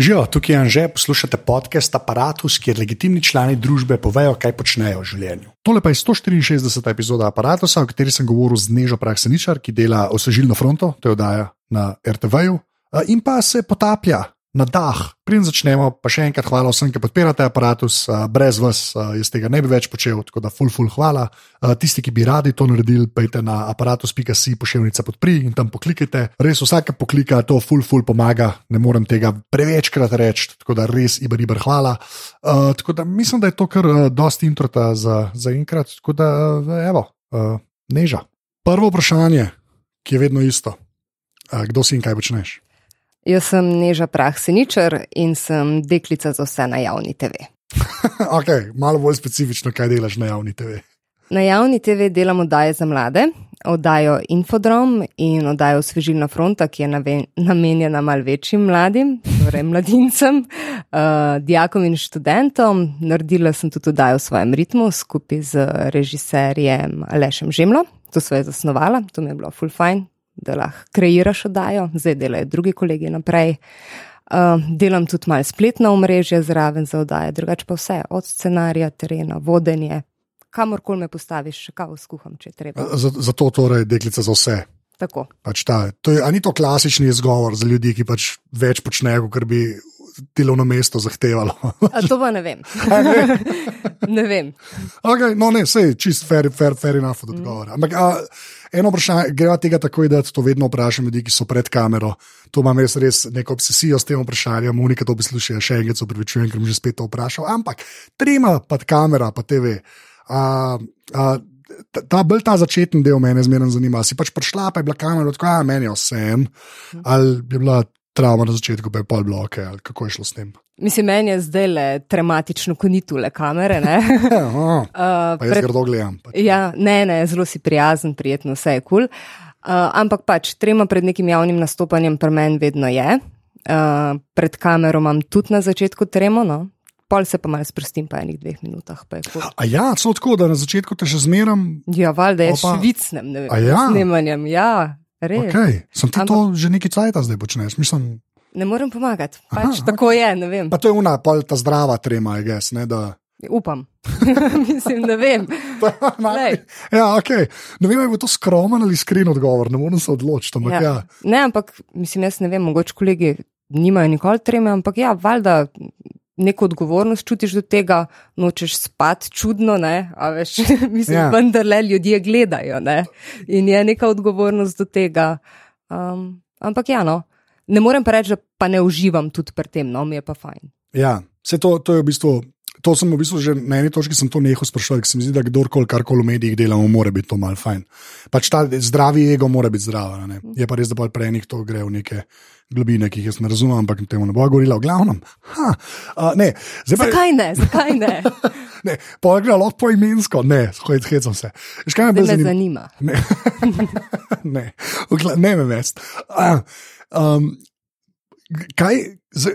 Živijo, tukaj je Anže, poslušate podcast Apparatus, kjer legitimni člani družbe povejo, kaj počnejo v življenju. Tole pa je 164. epizoda Apparatusa, v kateri sem govoril z Nežo Prakseničar, ki dela osvežilno fronto, to je oddaja na RTV-ju, in pa se potaplja na dah. Preden začnemo, pa še enkrat hvala vsem, ki podpirate aparatus, brez vas jaz tega ne bi več počel, tako da full, full hvala. Tisti, ki bi radi to naredili, pejte na aparatus.ca, pošiljnica podpri in tam poklikajte. Res vsake poklika, to full, full pomaga, ne morem tega prevečkrat reči, tako da res iber, iber hvala. Uh, tako da mislim, da je to kar dosti introta za, za enkrat, tako da evo, uh, neža. Prvo vprašanje, ki je vedno isto. Uh, kdo si in kaj počneš? Jaz sem Neža Prakseničar in sem deklica za vse na javni TV. okay, malo bolj specifično, kaj delaš na javni TV. Na javni TV delam oddaje za mlade, oddajo Infodrom in oddajo Svežilna fronta, ki je namenjena mal večjim mladim, torej mladincem, uh, dijakom in študentom. Naredila sem tudi oddajo v svojem ritmu skupaj z režiserjem Alešem Žemlo. To sva je zasnovala, to mi je bilo full fine, da lahko kreiraš oddajo, zdaj delajo drugi kolegi naprej. Uh, delam tudi malo spletno omrežje zraven za oddaje, drugače pa vse, od scenarija, terena, vodenje, kamorkoli me postaviš, še kaj skuham, če treba. Zato torej deklica za vse. Tako. Pač ta, to je, ni to klasični izgovor za ljudi, ki pač več počnejo, kot bi delovno mesto zahtevalo. A to pa ne vem. ne vem. Okay, no, ne, sej, čist fair, fair, fair enough od odgovora. Ampak a, eno vprašanje, greva tega takoj, da to vedno vprašam ljudi, ki so pred kamero. To imam res, res neko obsesijo s tem vprašanjem, unika to poslušajo, še enkrat se upravičujem, ker mi že spet to vprašal. Ampak trema pod kamera, pa TV. A, a, ta, bolj ta začetni del mene zmeraj zanima. Si pač prišla, pa je bila kamera, tako da meni je vse en, ali je bila travma na začetku, pa je pol bloke, ali kako je šlo s tem. Mislim, meni je zdaj le traumatično konitu le kamere. uh, pa jaz pred... grdo gledam. Pač. Ja, ne, ne, zelo si prijazen, prijetno, vse je kul. Cool. Uh, ampak pač trema pred nekim javnim nastopanjem pri meni vedno je. Uh, pred kamero imam tudi na začetku tremo, no? pol se pa malo sprostim, pa enih dveh minutah. A ja, so tako, da na začetku te še zmeram. Ja, valjda je švicnem, ne vem, ja? snemanjem. Ja, res. Okay. Sem ti ampak... to že nekaj cajta zdaj počneš? Mislim... Ne morem pomagati, pač Aha, tako okay. je. Pa to je una, pol ta zdrava trema, je gess, ne da. Upam, mislim, da vem. ja, okay. Ne vem, ali je to skromen ali iskren odgovor, ne morem se odločiti. Ampak, ja. Ja. Ne, ampak mislim, jaz ne vem, mogoče kolegi nimajo nikoli treme, ampak ja, valjda neko odgovornost čutiš do tega, nočeš spati čudno, ne, a veš, mislim, ja. vendar le ljudje gledajo, ne, in je neka odgovornost do tega. Um, ampak ja, no, ne morem pa reči, da pa ne uživam tudi pri tem, no, mi je pa fajn. Ja, vse to, to je v bistvu. To sem v bistvu že na eni točki nehal sprašovati, ker se mi zdi, da kdorkoli karkoli v medijih delamo, mora biti to mal fajn. Pač ta zdravi ego mora biti zdrav. Je pa res, da pa prej nekdo gre v neke globine, ki jih jaz ne razumem, ampak temu ne bo govorila, v glavnem. Ha, uh, ne, pa, zakaj ne? Zakaj ne? ne Poglej, lahko po imensko, ne, hecam se. Škaj me, me zanima? Ne, ne, ne, ne me mest. Uh, um, Kaj,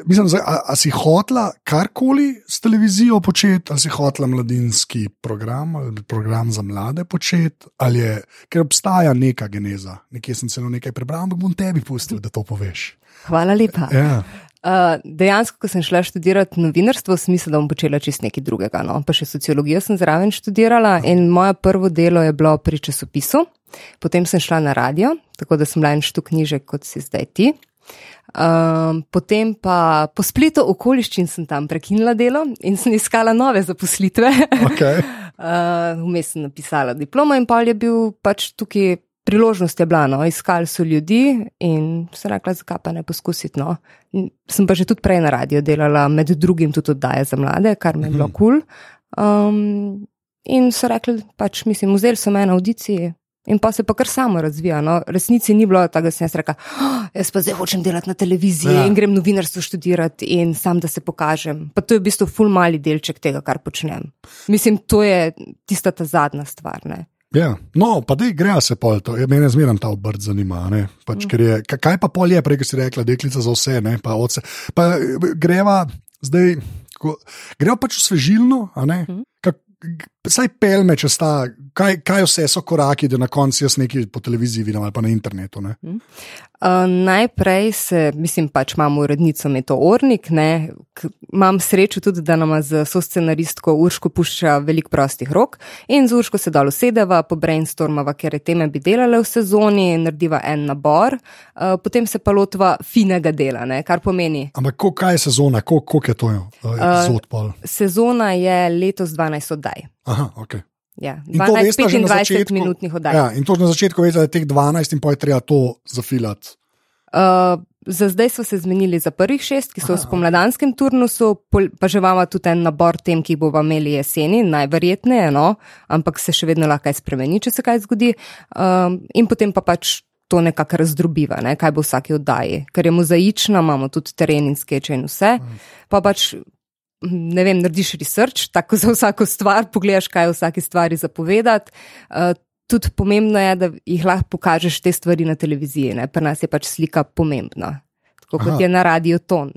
mislim, a, a si hotla karkoli s televizijo početi, ali si hotla mladinski program ali program za mlade početi, ali je, ker obstaja neka geneza. Nekje sem celo nekaj prebral, ampak bom tebi pustil, da to poveš. Hvala lepa. Ja. Uh, dejansko, ko sem šla študirati novinarstvo, sem mislila, da bom počela čist nekaj drugega. No? Pa še sociologijo sem zraven študirala in moje prvo delo je bilo pri časopisu. Potem sem šla na radio, tako da sem bila en štuk knjižek, kot si zdaj ti. Um, potem pa po spletu okoliščin sem tam prekinila delo in sem iskala nove zaposlitve. Okay. uh, vmes sem napisala diplomo in pa je bil pač tukaj priložnost je bila, no, iskali so ljudi in se rekla, zakaj pa ne poskusiti. No. Sem pa že tudi prej na radio delala, med drugim tudi oddaje za mlade, kar mi je bilo kul. Cool. Um, in so rekli, pač mislim, vzeli so me na audiciji. In pa se pa kar samo razvija. No. Resnici ni bilo tako, da sem jaz rekla, oh, jaz pa zdaj hočem delati na televiziji ja. in grem novinarstvo študirati in sam, da se pokažem. Pa to je v bistvu ful mali delček tega, kar počnem. Mislim, to je tista ta zadnja stvar. Ne. Ja, no, pa da gre se pol, to je meni zmeraj ta obrt zanima. Pač, mm. je, kaj pa pol je, prej si rekla, deklica za vse, ne, pa oce. Pa greva zdaj, ko, greva pač v svežilno, mm. Saj pelme, če sta, kaj, kaj vse so koraki, da na koncu jaz nekaj po televiziji vidim ali pa na internetu. Mm. Uh, najprej se, mislim, pač imamo urednico Meto Ornik, ne, K imam srečo tudi, da nam z soscenaristko Urško pušča veliko prostih rok in z Urško se dalo sedeva, po brainstormava, ker je teme bi delale v sezoni, narediva en nabor, uh, potem se pa lotva finega dela, ne, kar pomeni. Ampak kaj je sezona, koliko je to epizod? Uh, sezona je letos 12 oddaj. Aha, ok. Ja, 12-25 minutnih oddaj. Ja, in to na začetku veste, da je teh 12 in pa je treba to zafilati. Uh, za zdaj smo se zmenili za prvih šest, ki so Aha. v spomladanskem turnusu, pa že imamo tudi en nabor tem, ki bomo imeli jeseni, najverjetneje, no, ampak se še vedno lahko kaj spremeni, če se kaj zgodi. Uh, in potem pa pač to nekako razdrobiva, ne, kaj bo v vsaki oddaji, ker je mozaična, imamo tudi teren in skeče in vse. Pa pač ne vem, narediš research, tako za vsako stvar, pogledaš, kaj je vsaki stvari zapovedati. Uh, tudi pomembno je, da jih lahko pokažeš te stvari na televiziji, ne? pri nas je pač slika pomembna. Tako kot Aha. je na radio ton.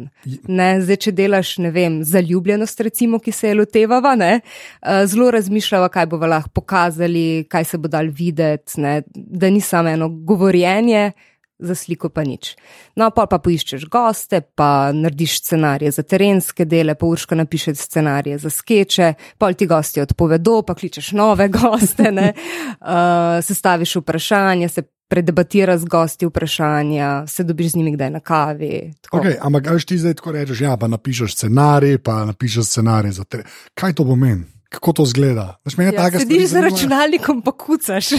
Ne, zdaj, če delaš, ne vem, zaljubljenost, recimo, ki se je lotevava, ne, uh, zelo razmišljava, kaj bomo lahko pokazali, kaj se bo dal videti, ne, da ni samo eno govorjenje, za sliko pa nič. No, pa pa poiščeš goste, pa narediš scenarije za terenske dele, pa urško napišeš scenarije za skeče, pol ti gosti odpovedo, pa kličeš nove goste, uh, sestaviš vprašanja, se predebatira z gosti vprašanja, se dobiš z njimi kdaj na kavi. Okay, ampak, kaj ti zdaj tako rečeš? Ja, pa napišeš scenarij, pa napišeš scenarij za terenske. Kaj to pomeni? Kako to zgleda? Ja, sediš za računalnikom, pa kucaš.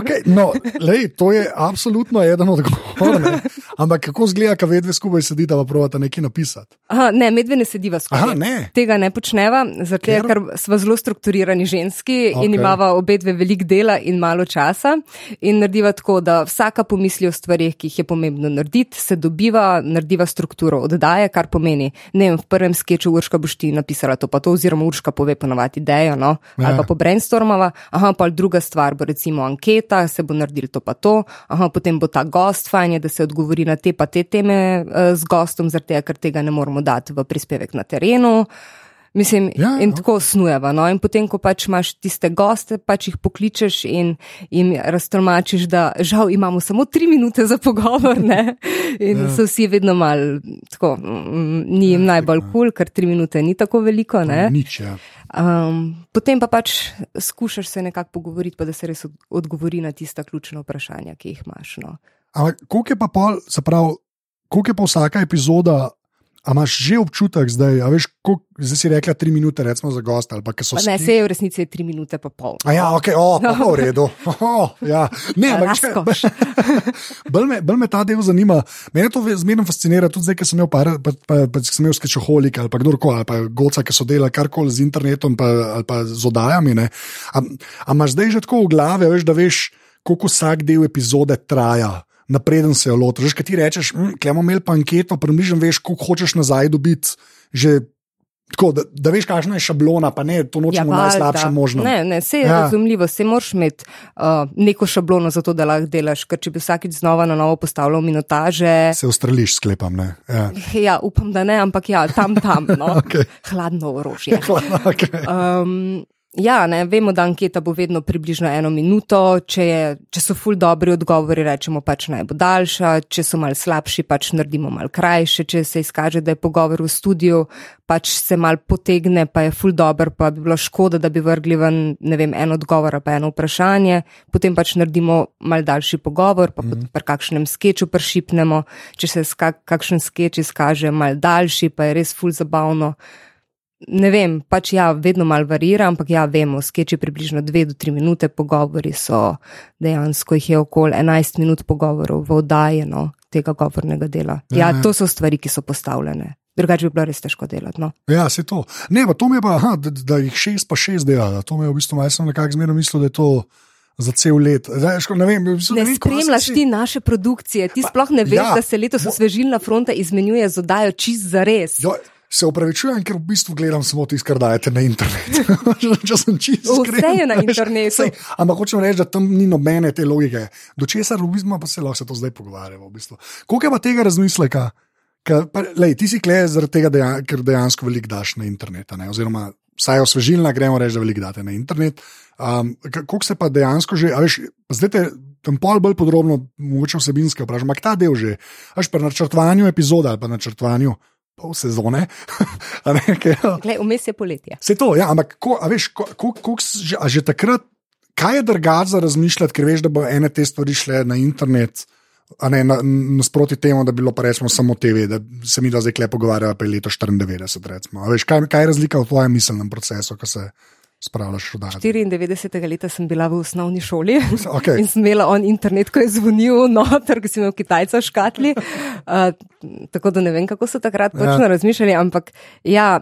Okay, no, lej, to je absolutno eden od odgovorov. Ampak kako zgleda, ko vedve skupaj sedita, pa pravata nekaj napisati? Aha, ne, medve ne sediva skupaj. Aha, ne. Tega ne počneva, zato ker, ker smo zelo strukturirani ženski okay. in imamo obe dve velik dela in malo časa. In narediva tako, da vsaka pomisli o stvarih, ki jih je pomembno narediti, se dobiva, narediva strukturo oddaje, kar pomeni, ne vem, v prvem skeču Urška boš ti napisala to, pa to, oziroma Urška pove ponovati idejo, no? ja. ali pa po brainstormava, aha, pa druga stvar bo recimo anketa, se bo naredil to pa to, aha, potem bo ta gost fajn, da se odgovori na te pa te teme uh, z gostom, zaradi tega, ker tega ne moramo dati v prispevek na terenu. Mislim, ja, in tako snujeva. No? In potem, ko pač imaš tiste goste, pač jih pokličeš in jim raztolmačiš, da žal imamo samo tri minute za pogovor. Ne? In ja. so vsi vedno mal, tako, mm, ni jim ja, najbolj kul, cool, ker tri minute ni tako veliko. Nič, ja. Um, potem pa pač skušaš se nekako pogovoriti, pa da se res odgovori na tista ključna vprašanja, ki jih imaš. No. Ampak, koliko je pa pol, se pravi, koliko je pa vsaka epizoda A imaš že občutek, zdaj, veš, kolik, zdaj si rekla tri minute, recimo za gosta. Ne, se je v resnici tri minute pa pol. A ja, ok, o, no. v redu. Oh, ja. Ne, ampak če. Bolj me, bolj me ta del zanima. Mene to zmerno fascinira, tudi zdaj, ker sem imel, pa, pa, pa, pa, sem imel skečoholik ali pa kdorkoli, ali pa goca, ki so delali karkoli z internetom pa, ali pa z odajami. Ampak imaš zdaj že tako v glavi, veš, da veš, koliko vsak del epizode traja napreden se jo lotiš. Kaj ti rečeš, hm, klemo imel pa anketo, približno veš, koliko hočeš nazaj dobiti. Tako, da, da veš, kakšna je šablona, pa ne, to nočemo ja, najslabše možno. Ne, ne, vse je ja. razumljivo, vse moraš imeti uh, neko šablono za to, da lahko delaš, ker če bi vsakeč znova na novo postavljal minutaže. Se ustreliš, sklepam, ne. Ja. ja, upam, da ne, ampak ja, tam, tam, no. okay. hladno orožje. Hladno, okay. um, Ja, ne, vemo, da anketa bo vedno približno eno minuto. Če, je, če so ful dobri odgovori, rečemo pač naj bo daljša, če so mal slabši, pač naredimo mal krajše. Če se izkaže, da je pogovor v studiu, pač se mal potegne, pa je ful dober, pa bi bilo škoda, da bi vrgli ven vem, en odgovor pa eno vprašanje. Potem pač naredimo mal daljši pogovor, pa mm -hmm. pri kakšnem skeču pršipnemo. Če se kakšen skeč izkaže mal daljši, pa je res ful zabavno ne vem, pač ja, vedno mal varira, ampak ja, vemo, skeči približno 2 do 3 minute, pogovori so dejansko jih je okoli 11 minut pogovorov v oddajeno tega govornega dela. Ja, ja, ja, to so stvari, ki so postavljene. Drugače bi bilo res težko delati. No. Ja, se to. Ne, pa to mi je pa, aha, da, da jih šest pa šest dela. To mi je v bistvu, jaz sem nekako zmerno mislil, da je to. Za cel let. Zdaj, ško, ne vem, ne ne vem, spremljaš si... ti naše produkcije, ti pa, sploh ne veš, ja, da se letos osvežilna fronta izmenjuje z oddajo čist za res. Jo, Se upravičujem, ker v bistvu gledam samo tisto, kar dajete na internetu. Če sem čisto iskren. Vse je na internetu. Ampak hočem reči, da tam ni nobene te logike. Do česar v bistvu pa se lahko se to zdaj pogovarjamo. V bistvu. Koliko je pa tega razmisleka? Ka, pa, lej, ti si klej zaradi tega, dejan, ker dejansko veliko daš na internet. Oziroma, vsaj osvežilna, gremo reči, da veliko date na internet. Um, koliko se pa dejansko že, veš, zdaj te tam pol bolj podrobno, mogoče vsebinske vprašanje, ampak ta del že, až pri načrtovanju epizode ali pa načrtovanju. Pol sezone, vmes je poletje. Se to, ja, ampak ko, a veš, ko, ko, ko, že, a že takrat, kaj je drugače za razmišljati, ker veš, da bo ene te stvari šle na internet, a ne nasproti na temu, da bi bilo pa rečemo samo TV, da se mi da zdaj klepo pogovarjamo, pa je leto 94. Recimo. Veš, kaj, kaj je razlika v tvojem miselnem procesu, ko se spravljaš v dan? 94. leta sem bila v osnovni šoli Okay. in sem imela on internet, ko je zvonil, noter, ko sem imel Kitajca v škatli. Uh, tako da ne vem, kako so takrat točno Ja. razmišljali, ampak ja,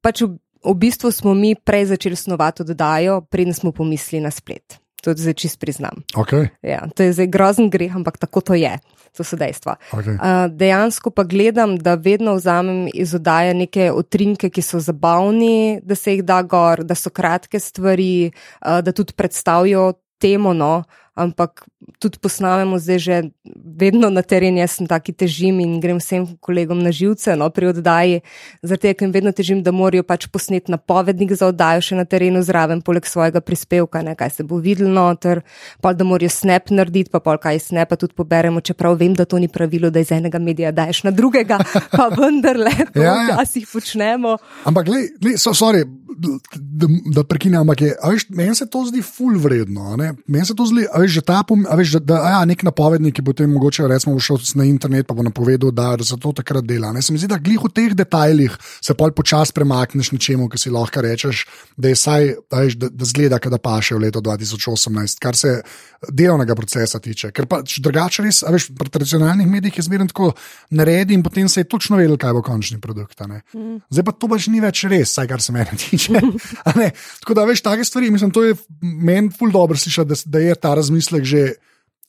pač v, v bistvu smo mi prej začeli snovati oddajo, preden smo pomislili na splet. To zdaj čist priznam. Okay. Ja, to je zdaj grozen greh, ampak tako to je. To so dejstva. Okay. Uh, dejansko pa gledam, da vedno vzamem iz oddaje neke utrinke, ki so zabavni, da se jih da gor, da so kratke stvari, uh, da tudi predstavijo temo, no, ampak tudi posnamemo zdaj že vedno na teren, jaz sem taki težim in grem vsem kolegom na živce no, pri oddaji, zaradi tega, ker jim vedno težim, da morajo pač posneti napovednik za oddajo še na terenu zraven, poleg svojega prispevka, ne, kaj se bo videlo noter, pa da morajo snap narediti, pa pol kaj iz snapa tudi poberemo, čeprav vem, da to ni pravilo, da iz enega medija daješ na drugega, pa vendarle to Ja, ja. včasih počnemo. Ampak, glej, glej, so, sorry, da, da prekinem, ampak je, veš, meni se to zdi ful vredno. Meni se to zdi, veš, že ta pom, a veš, da, da a ja, nek napovednik, ki bo potem mogoče recimo šel na internet, pa bo napovedal, da, da se to takrat dela. Ne. Se mi zdi, da glih v teh detajlih se pol počasi premakneš nečemu, ki si lahko rečeš, da je saj, a veš, da, da zgleda, da paše v leto 2018, kar se delovnega procesa tiče. Ker pač drugače res, a veš, pri tradicionalnih medijih je zmerno tako naredi in potem se je točno vedel, kaj bo končni produkt. a ne. Zdaj pa to pač ni več res, saj kar se mene tiče. Tako da veš, take stvari, mislim, to je meni ful dobro slišati, da, da je ta razmislek že,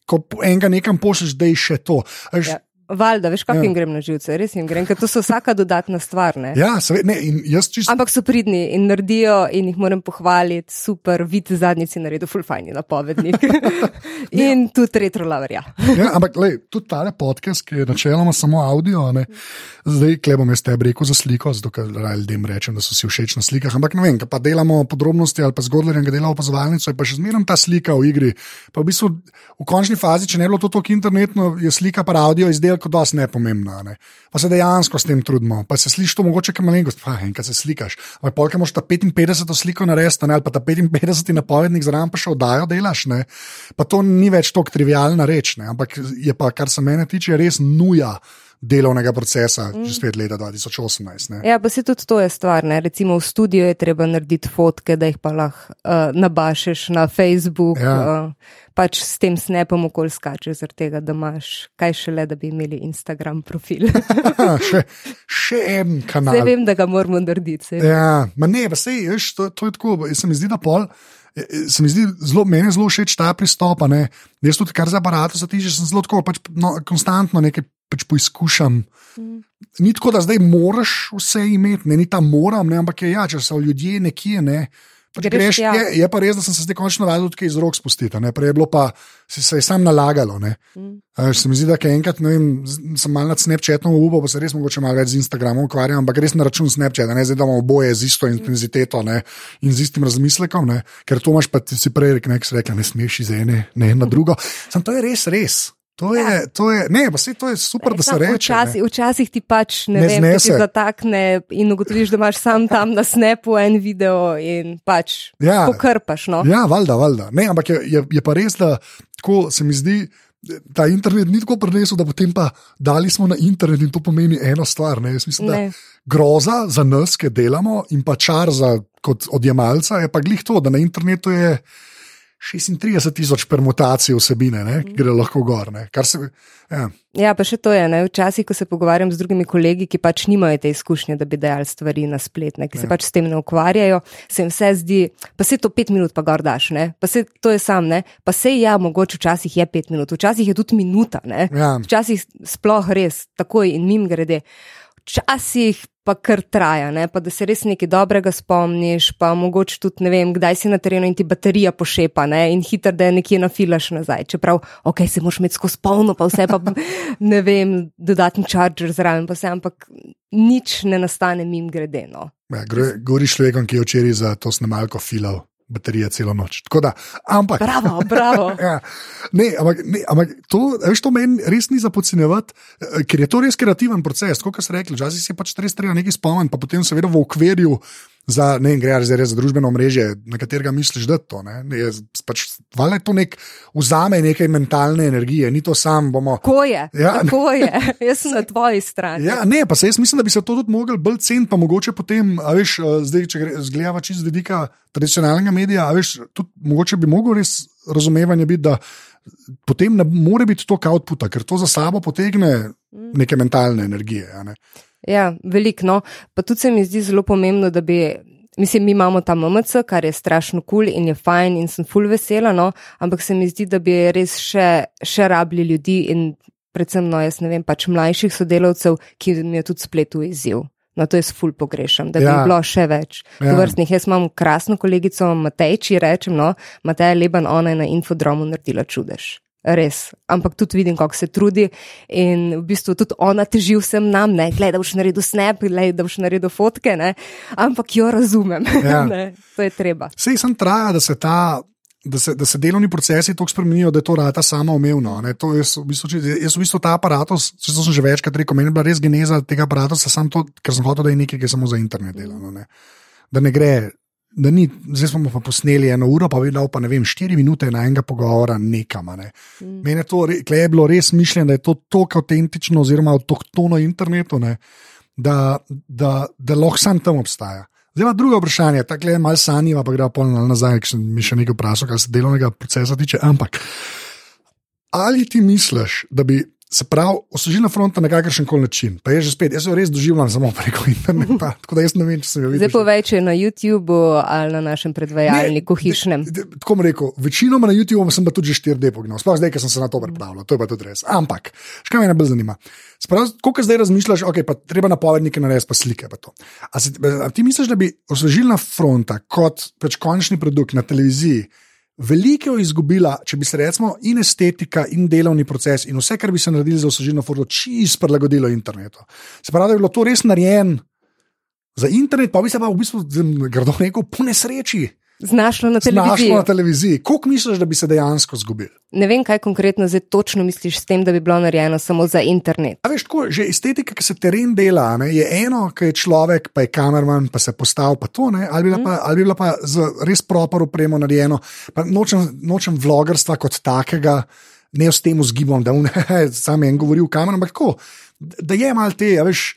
ko enega nekam pošlješ, da je še to. A Veš, Ja. Valjda, veš, kako Ja. jim grem na živce, res jim grem, ker to so vsaka dodatna stvar. Ne? ja, seveda, ne, in jaz čisto. Ampak so pridni in naredijo, in jih moram pohvaliti, super, vid zadnjici naredil, fulfajni napovednik. in tudi retrolaverja. Ja, ampak lej, tudi ta podcast, ki je načeloma samo audio, a ne, zdaj klebom jaz tebi rekel za sliko, zato ker ljudem rečem, da so si všeč na slikah. Ampak ne vem, pa delamo podrobnosti ali pa zgodlerjem, ki dela opazovalnico, je pa še zmeraj ta slika v igri. Pa v bistvu v končni fazi, če ne bi bilo to tako internetno, je slika pa audio izdelek dosti nepomembna. a Ne. Pa se dejansko s tem trudimo, pa se sliši to mogoče kam malenkost, pa enkrat se slikaš. Ampak polka moš ta 55 sliko narediti, ne, ali pa ta 55 napovednik zraven pa še oddajo delaš. Ne. Pa to ni več tako trivialna reč, ne. ampak je pa, kar se mene tiče, res nuja delovnega procesa, mm. že spet leta 2018. Ne. Ja, pa se tudi to je stvar. Ne? Recimo v studiu je treba narediti fotke, da jih pa lahko uh, nabašeš na Facebook. Ja. Uh, pač s tem snapom okol skačeš, zaradi tega, da imaš kaj šele, da bi imeli Instagram profil. Še, še en kanal. Zdaj vem, da ga moramo narediti. Ja, ma ne, pa sej, veš, to, to je tako. Se mi zdi, da pol. Eh, eh, Se mi zdi zelo, meni zelo všeč ta pristop. ne. Jaz tudi, kar za aparat se tiče, sem zelo tako, pač, no, konstantno nekaj pač poizkušam. Mm. Ni tako, da zdaj moraš vse imeti, ne, ni ta moram, ne, ampak je ja, če so ljudje nekje. Ne, Pač Greš tja. je, je pa res, da sem se zdaj končno navadil tudi iz rok spustiti. ne. Prej je bilo pa, se, se je sam nalagalo. Ne. Mm. A veš, Se mi zdi, da enkrat, ne vem, sem mal nad Snapchatom upal, pa se res mogoče malo več z Instagramom ukvarjam, ampak res na račun Snapchata, ne zdaj da imamo oboje z isto intenziteto ne, in z istim razmislekom, ne, ker to imaš pa ti si prej rekel, nekaj si rekel, ne smeš iz ene, ne na drugo. Sam to je res, res. To je, to je, ne, pa se to je super, da se reče. Včasih, včasih ti pač ne, Ne vem, ti zatakne in ugotoviš, da imaš sam tam na snapu en video in pač Ja. pokrpaš. No? Ja, valjda, valjda. Ne, ampak je, je, je pa res, da tako se mi zdi. Ta internet ni tako prenesel, da potem pa dali smo na internet in to pomeni eno stvar. Ne? Jaz mislim, da Ne. groza za nas, ki delamo, in pa čar za odjemalca je pa glih to, da na internetu je 36 tisoč permutacij vsebine, ne, ki gre lahko gor. ne. Se, ja. Ja, pa še to je. Ne? Včasih, ko se pogovarjam z drugimi kolegi, ki pač nimajo te izkušnje, da bi dajali stvari na splet, ne? ki se Ja. pač s tem ne ukvarjajo, se jim vse zdi, pa se to pet minut pa gor daš, ne? pa se to je sam, ne? pa se ja, mogoče včasih je pet minut, včasih je tudi minuta, ne? Ja. včasih sploh res takoj in mim grede. Včasih pa kar traja, ne? pa da se res nekaj dobrega spomniš, pa mogoče tudi ne vem, kdaj si na terenu in ti baterija pošepa ne? in hitro, da je nekje nafilaš nazaj. Čeprav, ok, se moraš imeti skozi polno, pa vse pa ne vem, dodatni charger zraven, pa vse, ampak nič ne nastane mim grede. No. Ja, Govoriš človekom, ki je včeraj za to snemalko filal. Baterije celo noč. Da, ampak, bravo, bravo. ja, ne, ampak, ne, ampak to, veš, to meni res ni za podcenjevati, eh, ker je to res kreativen proces. Kot ste rekli, včasih si pač res treba nekaj spomniti, pa potem seveda v okvirju za, ne gre za, za družbeno mreže, na katerega misliš, da to, ne, je to. Pač, Vale to nek, vzame nekaj mentalne energije, ni to sam. Bomo, tako je, ja, tako je, jaz sem na tvoji strani. Ja, ne, pa se jaz mislim, da bi se to tudi mogli bolj ceniti, pa mogoče potem, veš, zdaj, če gledamo čisto z vidika tradicionalnega medija, veš, tudi mogoče bi mogel res razumevanje biti, da potem ne more biti to output, ker to za sabo potegne mm. neke mentalne energije. Ne? Ja, veliko. No. Pa tudi se mi zdi zelo pomembno, da bi. Mislim, mi imamo ta MMC, kar je strašno kul cool in je fajn in sem full vesela, no? ampak se mi zdi, da bi res še, še rabili ljudi in predvsem, no, jaz ne vem, pač mlajših sodelavcev, ki mi je tudi spletu izziv. No, to jaz ful pogrešam, da bi ja. bilo še več. Ja. Vrstnih. Jaz imam krasno kolegico Matej, če rečem, no, Matej Leban, ona je na infodromu naredila čudež. Res, ampak tudi vidim, kako se trudi in v bistvu tudi ona teži vsem nam, ne, gledaj, da boš naredil snap, gledaj, da boš naredil fotke, ne, ampak jo razumem, ja. ne, to je treba. Sej sem traja, da se ta. Da se, da se delovni procesi tako spremenijo, da je to rata samo umevno. Jaz, v bistvu, jaz v bistvu ta aparat, če sem že večkrat rekel, meni je bila res geneza tega aparata, ker sem hotel, da je nekaj, ki je samo za internet delano. Ne. Da ne gre da ni, zdaj smo pa posneli eno uro, pa videl pa ne vem, štiri minute na enega pogovora nekam. Ne. Mm. Mene to je bilo res mišljeno, da je to tako avtentično, oziroma avtohtono internetu, ne, da, da, da lahko sam tam obstaja. Zdaj pa drugo vprašanje, tako je malo sanjiva, pa gre pa polno nazaj, ker sem mi še nekaj vprašal, kar se delovnega procesa tiče. Ampak ali ti misliš, da bi Se pravi, osvežilna fronta na kakršen koli način. Pa je že spet, jaz jo res doživljam samo preko interneta. Tako da jaz ne vem, če sem jo videl. Zdaj povej, če na YouTubu ali na našem predvajalniku hišnem. Tako bom rekel, večinoma na YouTubu sem pa tudi že 4D pognil, sploh zdaj, ker sem se na to pripravljal, to je pa tudi res. Ampak, škaj me najbolj zanima. Sprav, koliko zdaj razmišljaš, ok, pa treba napovednike narediti, pa slike. Pa a, si, a ti misliš, da bi osvežilna fronta kot pač končni produkt na televiziji? Veliko izgubila, če bi se recimo in estetika, in delovni proces, in vse, kar bi se naredili za osvežilno foto, čist prilagodilo internetu. Se pravi, da je bilo to res narejeno za internet, pa bi se pa v bistvu, grdo rekel, po nesreči znašlo na televiziji. Znašlo na televiziji. Koliko misliš, da bi se dejansko zgubil? Ne vem, kaj konkretno zdaj točno misliš s tem, da bi bilo narejeno samo za internet. A veš, tako, že estetika, ki se teren dela, ne, je eno, ki je človek, pa je kamerman, pa se postavlja pa to, ne, ali, bi mm. pa, ali bi bilo pa z res propor upremo narejeno. Nočem, nočem vlogerstva kot takega, ne s tem vzgibom, da sam en govori v kameru, ampak tako, da je mal te, veš.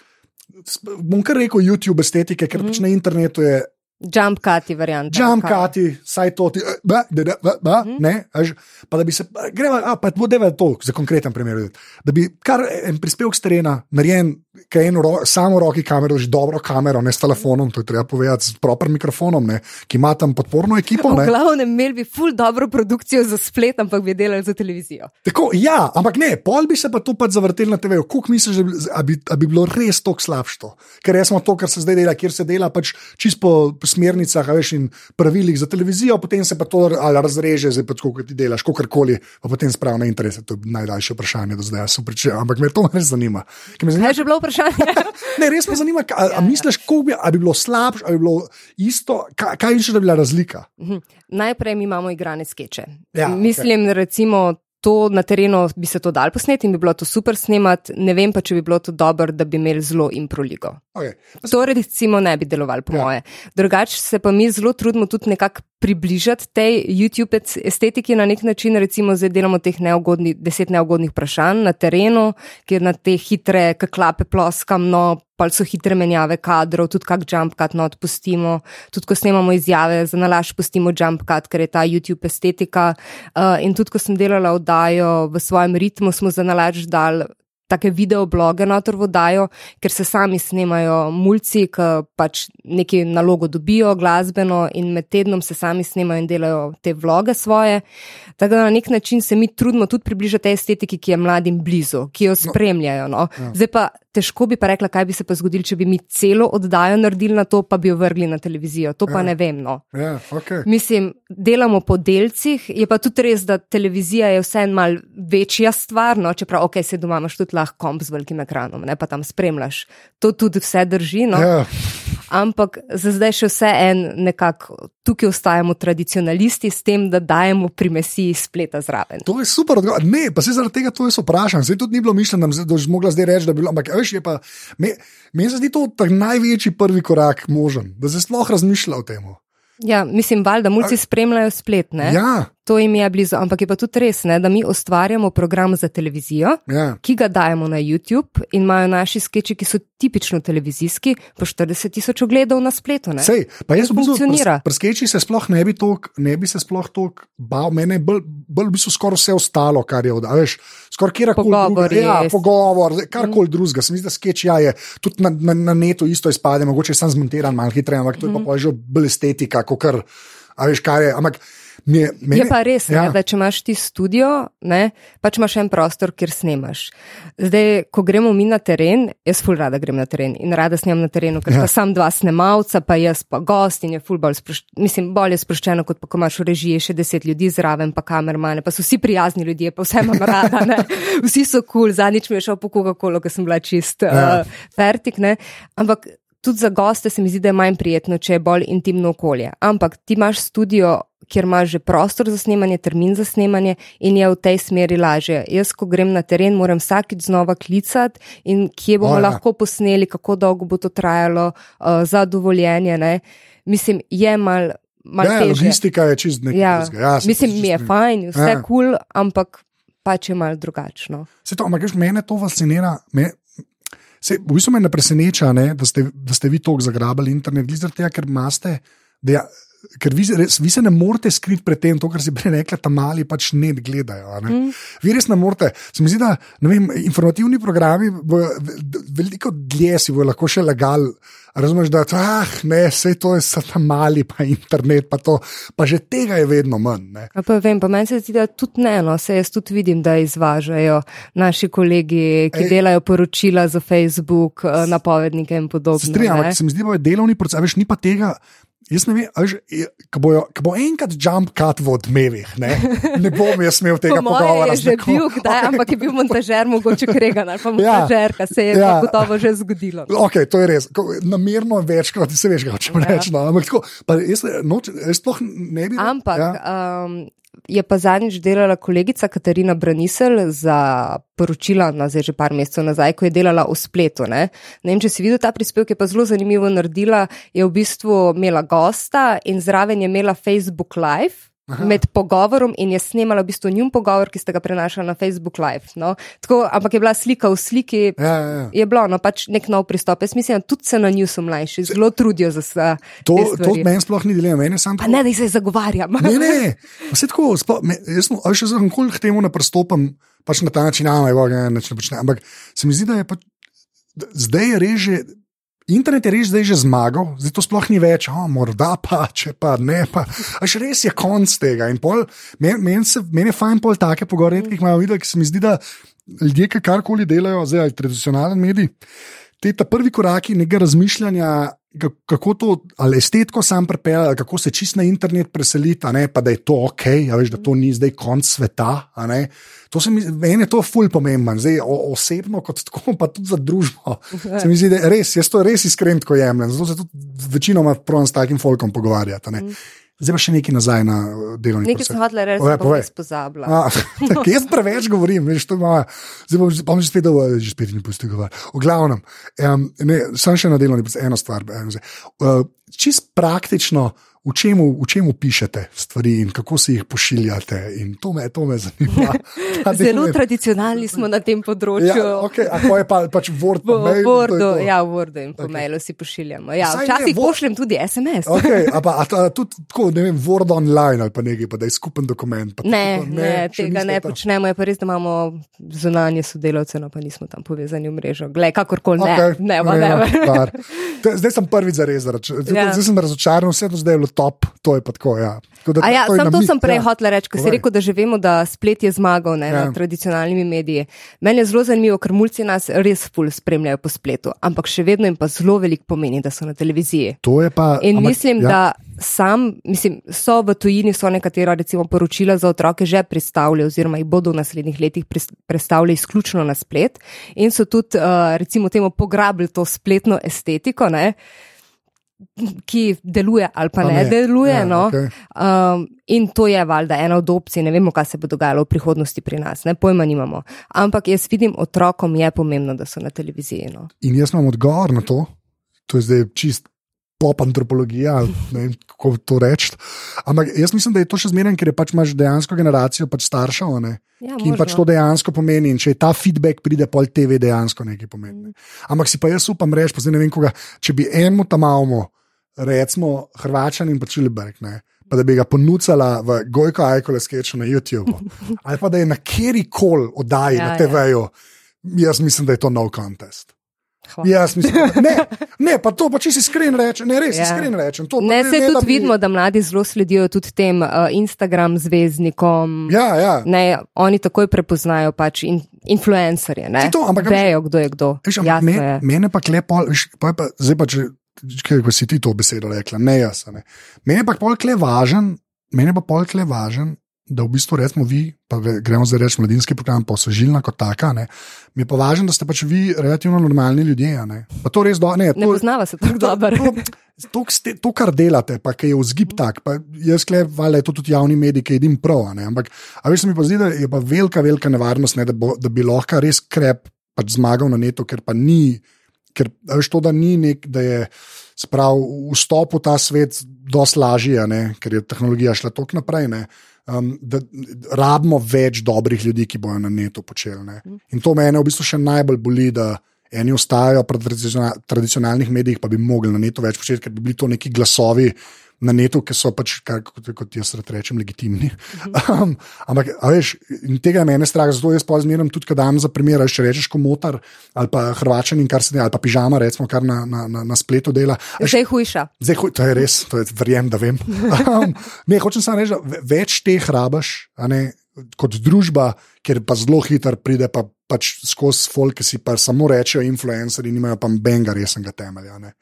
Bom kar rekel YouTube estetike, ker mm. pač na internetu je Jump cutty varianta. Jump cutty, saj to ti, ba, da, da, ba, ba, mm. ne, až, pa da bi se, greva, a, pa bo deva to, za konkreten primer, da bi kar en prispevek s terena, narejen, kaj eno, ro, samo roki kamero, že dobro kamero, ne s telefonom, to je treba povedati, s proper mikrofonom, ne, ki ima tam podporno ekipo. V glavnem, imeli bi full dobro produkcijo za splet, ampak bi delali za televizijo. Tako, ja, ampak ne, pol bi se pa to pač zavrtel na TV, koliko misliš, da bi, bi bilo res toliko slabše, ker je smo to, kar se zdaj dela, kjer se dela pač čisto smernicah veš, in pravilih za televizijo, potem se pa to razreže, zdaj pa tako, kot ti delaš, kakorkoli, pa potem spravi na interes. To je najdaljše vprašanje do zdaj, pričel, ampak me to res zanima. zanima je že bilo vprašanje? ne, res me zanima, a, a ja, ja. misliš, bi, a bi bilo slabše, ali bi bilo isto, kaj, kaj je še, da bi bila razlika? Mhm. Najprej mi imamo igrane skeče. Ja, Mislim, okay. recimo to na terenu bi se to dal posneti in bi bilo to super snemati, ne vem pa, če bi bilo to dobro, da bi imeli zelo improligo. Okay. To recimo ne bi delovalo, po ja. moje. Drugače se pa mi zelo trudimo tudi nekako približati tej YouTube estetiki na nek način, recimo zdaj delamo teh neugodnih, deset neugodnih vprašanj na terenu, kjer na te hitre kaklape ploskam, no, pa so hitre menjave kadrov, tudi kak jump cut not pustimo, tudi ko snemamo izjave za nalaž, pustimo jump cut, ker je ta YouTube estetika. Uh, in tudi ko sem delala oddajo v svojem ritmu, smo za nalaž dal take videobloge notor vodajo, ker se sami snemajo mulci, ki pač neki nalogo dobijo glasbeno in med tednom se sami snemajo in delajo te vloge svoje. Tako da na nek način se mi trudimo tudi približati estetiki, ki je mladim blizu, ki jo no. spremljajo. No. Ja. Zdaj pa težko bi pa rekla, kaj bi se pa zgodilo, če bi mi celo oddajo naredili na to, pa bi jo vrgli na televizijo. To pa ja. ne vem. No. Ja, okay. Mislim, delamo po delcih, je pa tudi res, da televizija je vseeno mal večja stvar, no, čeprav ok, se doma imaš tudi lahko komp z velikim ekranom, ne pa tam spremljaš. To tudi vse drži. No. Ja. ampak za zdaj še vse en nekako tukaj ostajamo tradicionalisti s tem, da dajemo primesi spleta zraven. To je super, odgovor. ne, pa se zaradi tega to jaz vprašam. Se tudi ni bilo mišljeno, da bi mogla zdaj reči, da bi bilo, ampak veš, je pa, meni se zdi to največji prvi korak možen, da se sploh razmišlja o tem. Ja, mislim, val, da mulci spremljajo splet. Ja. To jim je blizu, ampak je pa tudi res, ne, da mi ustvarjamo program za televizijo, ja. ki ga dajemo na YouTube in imajo naši sketchi, ki so tipično televizijski, po 40 tisoč ogledov na spletu. Sej, pa jaz to funkcionira. Pri sketchi se sploh ne bi, tok, ne bi se sploh toliko bal, mene bolj, bolj v bistvu skoraj vse ostalo, kar je odaveš. Skoraj kjerkoli druga, ja, pogovor, karkoli mm. drugega. Se mi zdi, da sketch ja, je tudi na, na, na netu isto izpade, mogoče sem zmontiran malo hitreje, ampak to je mm. pa že bolj estetika, kot kar, a veš, kaj je. Ampak, Je, meni, je pa res, ja. ne, da če imaš ti studio, ne, pač imaš en prostor, kjer snemaš. Zdaj, ko gremo mi na teren, jaz ful rada grem na teren in rada snemam na terenu, ker ja. sam dva snemalca, pa jaz pa gost in je ful bolj sproščeno. Mislim, bolj je sproščeno, kot pa ko imaš v režiji še deset ljudi zraven, pa kamermane, pa so vsi prijazni ljudje, pa vse imam rada, ne. vsi so kul, cool, zadnjič mi je šel po Coca-Colo, ker sem bila čist ja. uh, fertik, ne. Ampak tudi za goste se mi zdi, da je manj prijetno, če je bolj intimno okolje. Ampak ti imaš studio, kjer imaš že prostor za snemanje, termin za snemanje in je v tej smeri lažje. Jaz, ko grem na teren, moram vsakeč znova klicati in kje bomo o, ja. lahko posneli, kako dolgo bo to trajalo, uh, za dovoljenje. Ne? Mislim, je mal. mal ja, logistika je čist nekaj. Ja, ja, mislim, mi je fajn, vse ja. kul, cool, ampak pač je mal drugačno. Se to, ampak mene to fascinira. Me, Se, v bistvu me ne preseneča, ne, da, ste, da ste vi tako zagrabili internet, tega, ker, maste, ja, ker vi, res, vi se ne morete skriti pred tem, to, kar si prej rekla, tam mali pač ne gledajo. Ne. Mm. Vi res ne morete. Se mi zdi, da vem, informativni programi bojo veliko dlje si bojo lahko še legali. Razumeš, da ah, ne, vse to je samo mali, pa internet, pa, to, pa že tega je vedno manj. Pa vem, pa meni se zdi, da tudi ne, no, se jaz tudi vidim, da izvažajo naši kolegi, ki Ej, delajo poročila za Facebook, eh, napovednike in podobno. Strijam, ampak se mi zdi, da je delovni proces, veš, ni pa tega. Jaz ne vem, ko bo, enkrat jump cut v odmevih, ne, ne bom jaz imel tega pogovora. Je že bil, kdaj, okay. ampak je bil montažer, mogoče kregan ali pa ja. montažer, kar se je ja. gotovo že zgodilo. Ok, to je res. Namerno večkrat, se veš, kaj hočem ja. reči. No. Ampak tako, jaz, noč, jaz sploh ne bi. Ampak. Ja. Um, je pa zadnjič delala kolegica Katarina Branisel za poročila, no, zdaj že par mesecev nazaj, ko je delala v spletu. Ne? ne vem, če si videl ta prispevek, je pa zelo zanimivo naredila. Je v bistvu imela gosta in zraven je imela Facebook Live. Aha. med pogovorom in je snimala v bistvu njun pogovor, ki ste ga prenašali na Facebook Live. No? Tako, ampak je bila slika v sliki, ja, ja, ja. je bilo no, pač nek nov pristop. Jaz mislim, da tudi se na nju so mlajši, zelo trudijo za vse. To, to meni sploh ni dilema, meni samo. Pa ne, da se zagovarjam. ne, ne, vse tako, sploh, me, jaz sem še zelo kolik temu ne pristopam, pač na ta način, ja, ne, ne, ne počne. Ampak se mi zdi, da je pač, zdaj je reže. Internet je res zdaj že zmagal, zdaj to sploh ni več, oh, morda pa, če pa ne. Pa. Až res je konc tega. Meni men men je fajn pol take pogovore, ki jih imajo videti, ki se mi zdi, da ljudje, ki karkoli delajo, zdaj tradicionalen medij, te ta prvi koraki nekega razmišljanja kako to, ali estetko sam prepela, kako se čist na internet preseliti, pa da je to ok, veš, da to ni zdaj konc sveta. To se mi meni je to ful pomemben, zdaj o, osebno, kot tako, pa tudi za družbo. Se mi zdi, da res, jaz to res iskreno jemljem, zato se tudi večinoma pravim s takim folkom pogovarjati. Zdaj pa še nekaj nazaj na uh, delovni svet. Nekaj sem hotel reči, da sem se pozabil. Jaz preveč govorim, veš, to ima. Zdaj bom, bom že spet dovolj, že spet ni pusti govoriti. V glavnem, um, ne, sem še na delovni svet, eno stvar. Uh, čist praktično v čemu, v čemu pišete stvari in kako si jih pošiljate. To me, to me zanima. Zelo tradicionalni smo na tem področju. Ja, okay, Kako je pa, pač Word? V mail, Wordu, ja, v Wordu in po okay. mailu si pošiljamo. Ja, včasih ne, pošljem tudi SMS. Okay, a pa, a ta, tudi tako, ne vem, Word online ali pa nekaj, pa da je skupen dokument. Ne, tako, ne, ne tega ne počnemo. Je pa res, da imamo zunanje sodelavce, no pa nismo tam povezani v mrežo. Glej, kakorkoli ne. Okay, ne, ne, ne. Zdaj sem prvi za res. Ja. Zdaj sem razočaran, vse to zdaj je bilo top, to je pa tako. Ja. Da, ja, sam to sem prej ja. hotel reči, ko si rekel, da že vemo, da splet je zmagal ne, ja. nad tradicionalnimi mediji. Meni je zelo zanimivo, ker mulci nas res ful spremljajo po spletu, ampak še vedno jim pa zelo veliko pomeni, da so na televiziji. Pa, In ampak, mislim, ja. da sam, mislim, so v tujini so nekatera recimo poročila za otroke že predstavljali oziroma jih bodo v naslednjih letih predstavljali izključno na splet in so tudi uh, recimo temu pograbili to spletno estetiko. Ne. Ki deluje ali pa, Pa ne, ne. deluje. Ja, no. okej. um, in to je valjda ena od opcij, ne vemo, kaj se bo dogajalo v prihodnosti pri nas, ne pojma nimamo. Ampak jaz vidim, otrokom je pomembno, da so na televiziji. No. In jaz imam odgovor na to, to je zdaj čist pop antropologija, ne vem, kako to reči. Ampak jaz mislim, da je to še zmeraj, ker pač imaš dejansko generacijo pač staršev, ne, Ja, ki jim pač to dejansko pomeni. In če je ta feedback pride, pol TV dejansko nekaj pomeni. Ne. Ampak si pa jaz upam reči, pa zdaj ne vem koga, če bi enemu tam avmo, recimo Hrvačan in pa Čiliberg, ne. Pa da bi ga ponudila v Gojko Ajkole sketchu na YouTubu, ali pa da je na kjer koli oddaji Ja, na ja. TV-ju, jaz mislim, da je to nov contest. Hvala. Jaz mislim, da ne, ne, pa to pa če si iskren rečem, ne res Ja. iskren rečem. To, pa Ne, se da tudi bi- vidimo, da mladi zelo sledijo tudi tem uh, Instagram zvezdnikom. Ja, ja. Ne, oni takoj prepoznajo pač in, influencerje. Ne, to, ampak- vejo, kdo je kdo. Veš, ampak me, je. mene pa klepo, pa, pa, zdaj pa če, če ko si ti to besedo rekla, ne jaz. Ne. Mene pa pol kle važen, mene pa pol kle važen. Da v bistvu recimo vi, pa gre- gremo zdaj reči mladinski program, pa osvežilna kot taka. Ne. Mi je pa važno, da ste pač vi relativno normalni ljudje. Ne. Pa to res do, ne, Ne to, poznava se tako dobro. To, to, ste- to, kar delate, pa je vzgib tak, pa jaz klep, valjda je to tudi javni medij, ki jedim prav. a ne, Ampak, a veš, mi pa zdi, da je pa velika, velika nevarnost, ne, da, bo, da bi lahko res krep pač zmagal na netu, ker pa ni, ker veš to, da ni nek, da je sprav vstop v ta svet dosti lažje, a ne, ker je tehnologija šla tako naprej. Ne. Um, da rabimo več dobrih ljudi, ki bojo na netu počeli. Ne. In to mene v bistvu še najbolj boli, da eni ostajajo pri tradicional, tradicionalnih medijih, pa bi mogli na netu več početi, ker bi bili to neki glasovi na netu, ki so pač, kar, kot, kot jaz rečem, legitimni. Um, ampak, veš, in tega je mene strah, zato jaz pa zmeraj tudi, kad dam za primer, če rečeš komotar ali pa hrvačan in kar se dela, ali pa pižama, recimo, kar na, na, na, na spletu dela. Zdaj je hujša. Zdaj, huj, to je res, to je verjem, da vem. Um, ne, hočem samo reči, da ve- več teh rabaš, a ne, kot družba, ker pa zelo hitro pride pa, pač skozi folk, ki si pa samo rečejo influencerji, nimajo pa benga resnega temelja. Ne.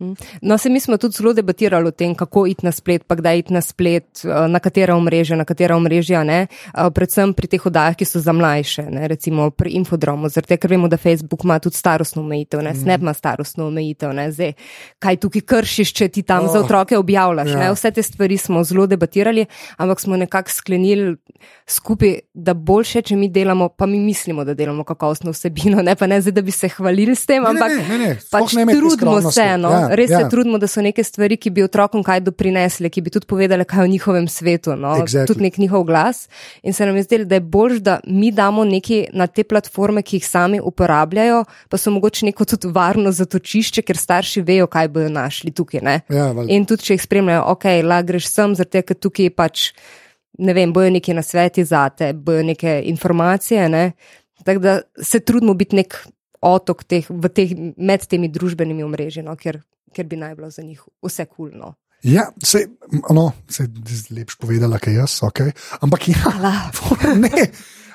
No, se mi smo tudi zelo debatirali o tem, kako iti na splet, pa kdaj iti na splet, eh, na katera omrežja, na katera omrežja. Ne? Eh, Predvsem pri teh oddajah, ki so za mlajše, ne? recimo pri Infodromu, tega, ker vemo, da Facebook ima tudi starostno omejitev, ne? Snap ima starostno omejitev. ne. Zdaj, kaj tukaj kršiš, če ti tam oh, za otroke objavljaš? ja. ne. Vse te stvari smo zelo debatirali, ampak smo nekako sklenili skupaj, da boljše, če mi delamo, pa mi mislimo, da delamo kakovostno vsebino, ne pa ne zdaj, da bi se hvalili s tem, Ne, ne, ampak ne, ne, ne, sploh pač ne trudimo se, no, Ja, res ja. se trudimo, da so neke stvari, ki bi otrokom kaj doprinesle, ki bi tudi povedale, kaj v njihovem svetu, no, Exactly. tudi nek njihov glas. In se nam je zdelo, da je bolj, da mi damo nekaj na te platforme, ki jih sami uporabljajo, pa so mogoče neko tudi varno zatočišče, ker starši vejo, kaj bodo našli tukaj. Ne? Ja, valjda. In tudi, če jih spremljajo, ok, la greš sem, zato ker tukaj pač, ne vem, bojo neki nasveti za te, bojo neke informacije. Ne? Tako da se trudimo biti nek otok teh, teh, med temi družbenimi omrežji, no, ker, ker bi naj bilo za njih vse kulno. Ja, se, no, se lepš povedala, kaj jaz, ok. Ampak ja, ne.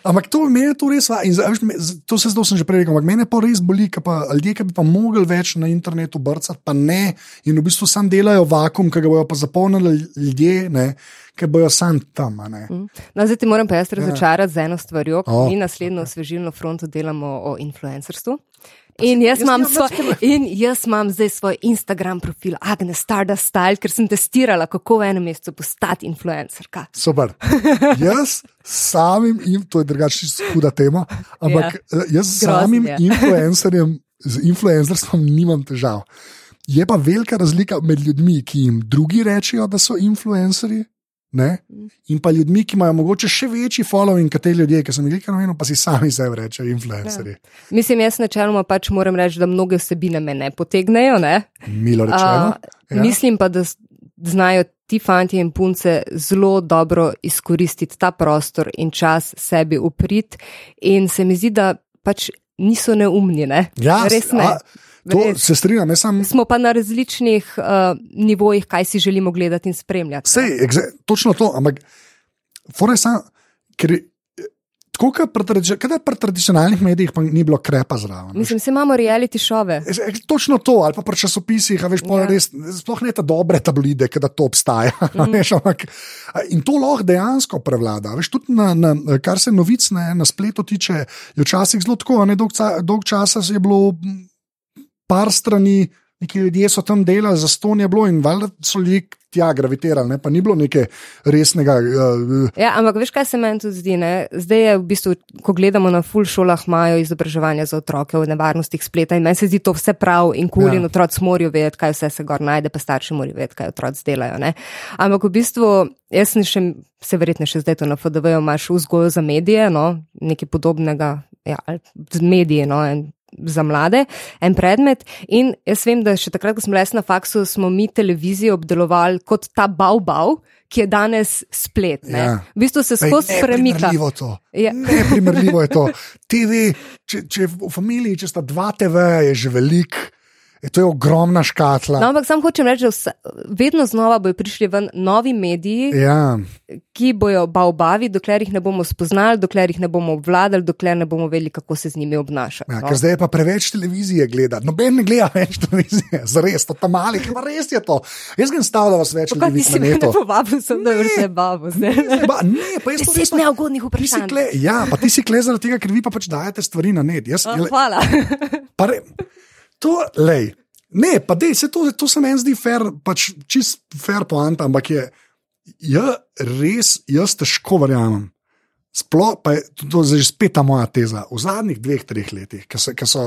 Ampak to me je to res, in, zdaj, veš, me- to se zdaj že prej rekel, ampak mene pa res boli, ker pa ljudje, ki bi pa mogli več na internetu brcati, pa ne, in v bistvu sam delajo vakum, ki ga bojo pa zapolnili ljudje, ne, ki bojo sam tam. ne. No, zdaj ti moram pa jaz razočarati z eno stvarjo, O, oh, mi naslednjo okay. osvežilno fronto delamo o influencerstvu. In jaz, jaz imam svoj, in jaz imam zdaj svoj Instagram profil, Agnes Stardust Style, ker sem testirala, kako v enem mesecu postati influencerka. Super. Jaz samim, in to je drugače huda tema, ampak ja. jaz s Grozen samim je. influencerjem, z influencerstvom nimam težav. Je pa velika razlika med ljudmi, ki jim drugi rečejo, da so influencerji. Ne? In pa ljudmi, ki imajo mogoče še večji following kot te ljudje, ki sem jih rekel, no, pa si sami sebe rečejo, influencerji. Mislim, jaz načeloma pač moram reči, da mnoge vsebine me ne potegnejo. Ne? Milo rečeno. Uh, mislim pa, da znajo ti fanti in punce zelo dobro izkoristiti ta prostor in čas sebi uprit, in se mi zdi, da pač niso neumni. Ne? Ja, Res ne. a, to Res. se strinjam, jaz sem. Smo pa na različnih uh, nivojih, kaj si želimo gledati in spremljati. Sej, exa- točno to, ampak samo, ker tako kot pri, da pri tradicionalnih medijih pa ni bilo krepa zraven. Mislim, se imamo reality šove. Točno to, ali pa pri časopisih, a veš, ja. Res, sploh ne te dobre tabloide, da to obstaja. Mm. Veš, ampak, in to lahko dejansko prevlada. Veš, tudi na, na, kar se novic ne, na spletu tiče, je včasih zelo tako, a ne dolg, dolg časa je bilo par strani. Neki ljudje so tam delali, za ston je bilo in valjda so ljudje tja gravitirali, ne? pa ni bilo nekaj resnega. Uh, Ja, ampak veš, kaj se meni tudi zdi? Ne? Zdaj je v bistvu, ko gledamo na full šolah, imajo izobraževanje za otroke o nevarnostih spleta in meni se zdi to vse prav in kul Ja. cool in otroci morajo vedeti, kaj vse se gor najde, pa starši morajo vedeti, kaj otroci delajo. Ne? Ampak v bistvu, jaz sem še, se verjetno še zdaj to na FDV-ju, imaš vzgojo za medije, no? nekaj podobnega, ja, medije, no? Za mlade, en predmet. In jaz vem, da še takrat, ko smo jaz na faksu, smo mi televizijo obdelovali kot ta bau-bau, ki je danes splet. ne. Ja. V bistvu se skozi premika. Ja. Neprimerljivo je to. TV, če, če v familiji, če sta dva TV, je že velik, je to je ogromna škatla. No, ampak sam hočem reči, da vsa, vedno znova bojo prišli ven novi mediji, Ja, ki bojo baubavi, dokler jih ne bomo spoznali, dokler jih ne bomo obvladali, dokler ne bomo vedeli, kako se z njimi obnašati. ja, no. ker zdaj je pa preveč televizije gledati. Noben ne gleda več televizije, zares, to tam mali, pa res je to. Jaz grem stav, da vas več vidi na me netu. povabil, sem da vse babo. zdaj. Ba, ne, pa jaz Deset resno- neugodnih vprašanj. kle, ja, pa ti si kle zaradi tega, ker vi pa pač dajete stvari na net. Jaz, Oh, Hvala. Pa re, to, lej, ne, pa dej, se to, to se meni zdi fair, pač čist fair poanta, ampak je, ja, res, jaz težko verjamem. Sploh pa je to, zdaj spet ta moja teza. V zadnjih dveh, treh letih, ko so, so,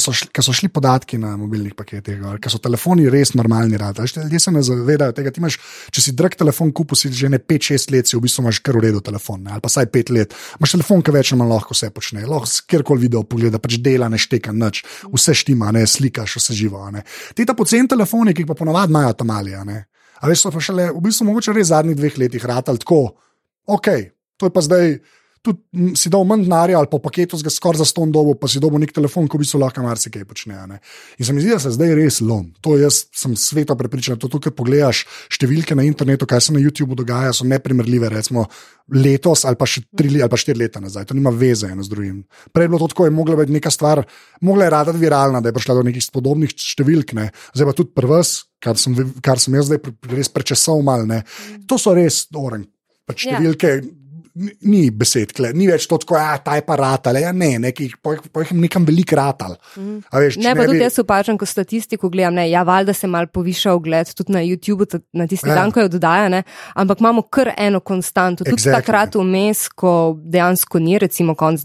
so, so šli podatki na mobilnih paketih, ko so telefoni res normalni, rad, veš, ljudje se ne zavedajo tega. Imaš, če si drag telefon kupil, si že ne 5-6 let, si v bistvu imaš kar v redu telefon, ne, ali pa saj 5 let. Imaš telefon, ki več manj lahko vse počne, lahko kjerkoli video pogleda, pač dela, ne šteka nič, vse štima, ne slikaš, vse živo. ne. Ti ta pocen telefoni, ki jih pa ponovadi imajo tam ali, a veš, so pa šele v bistvu mogoče res zadnjih dveh letih ratali tako, ok, to je pa zdaj. Tudi si dal manj denarja ali pa v paketu z skoraj za ston dobo, pa si dobil nek telefon, ko bi se lahko marsikaj počne. a ne. In se mi zdi, da se zdaj res lom. To jaz sem sveto prepričan. To tukaj pogledaš številke na internetu, kaj se na YouTubu dogaja, so neprimerljive. Recimo letos ali pa še tri li- ali pa štiri leta nazaj. To nima veze eno z drugim. Prej je bilo to tako, je mogla biti neka stvar, mogla je rada viralna, da je prišla do nekih podobnih številk. Ne. Zdaj pa tudi prvs, kar sem, kar sem jaz zdaj res prečesal mal. Ne. To so res oren. Pač Ja. številke, ni- ni besed, kle, ni več to tako, da ta je pa ratal, ja, ne, nekaj, po jih nekam velik ratal. A Veš, če Ne, pa bi- tudi jaz opažam, ko statistiko gledam, ne, ja, valjda se mal poviša ogled tudi na YouTubu, na tisti Ja. dan, ko jo dodaja, ne, ampak imamo kar eno konstanto. Tudi Exactly. takrat vmes, ko dejansko ni, recimo konc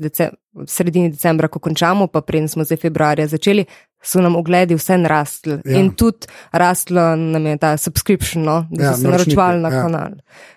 dece, sredini decembra, ko končamo, pa preden smo zdaj februarja začeli, so nam ogledi vse narastli. Ja. In tudi rastla nam je ta subscription, no, da Ja, so se naročevali na ja. kanal.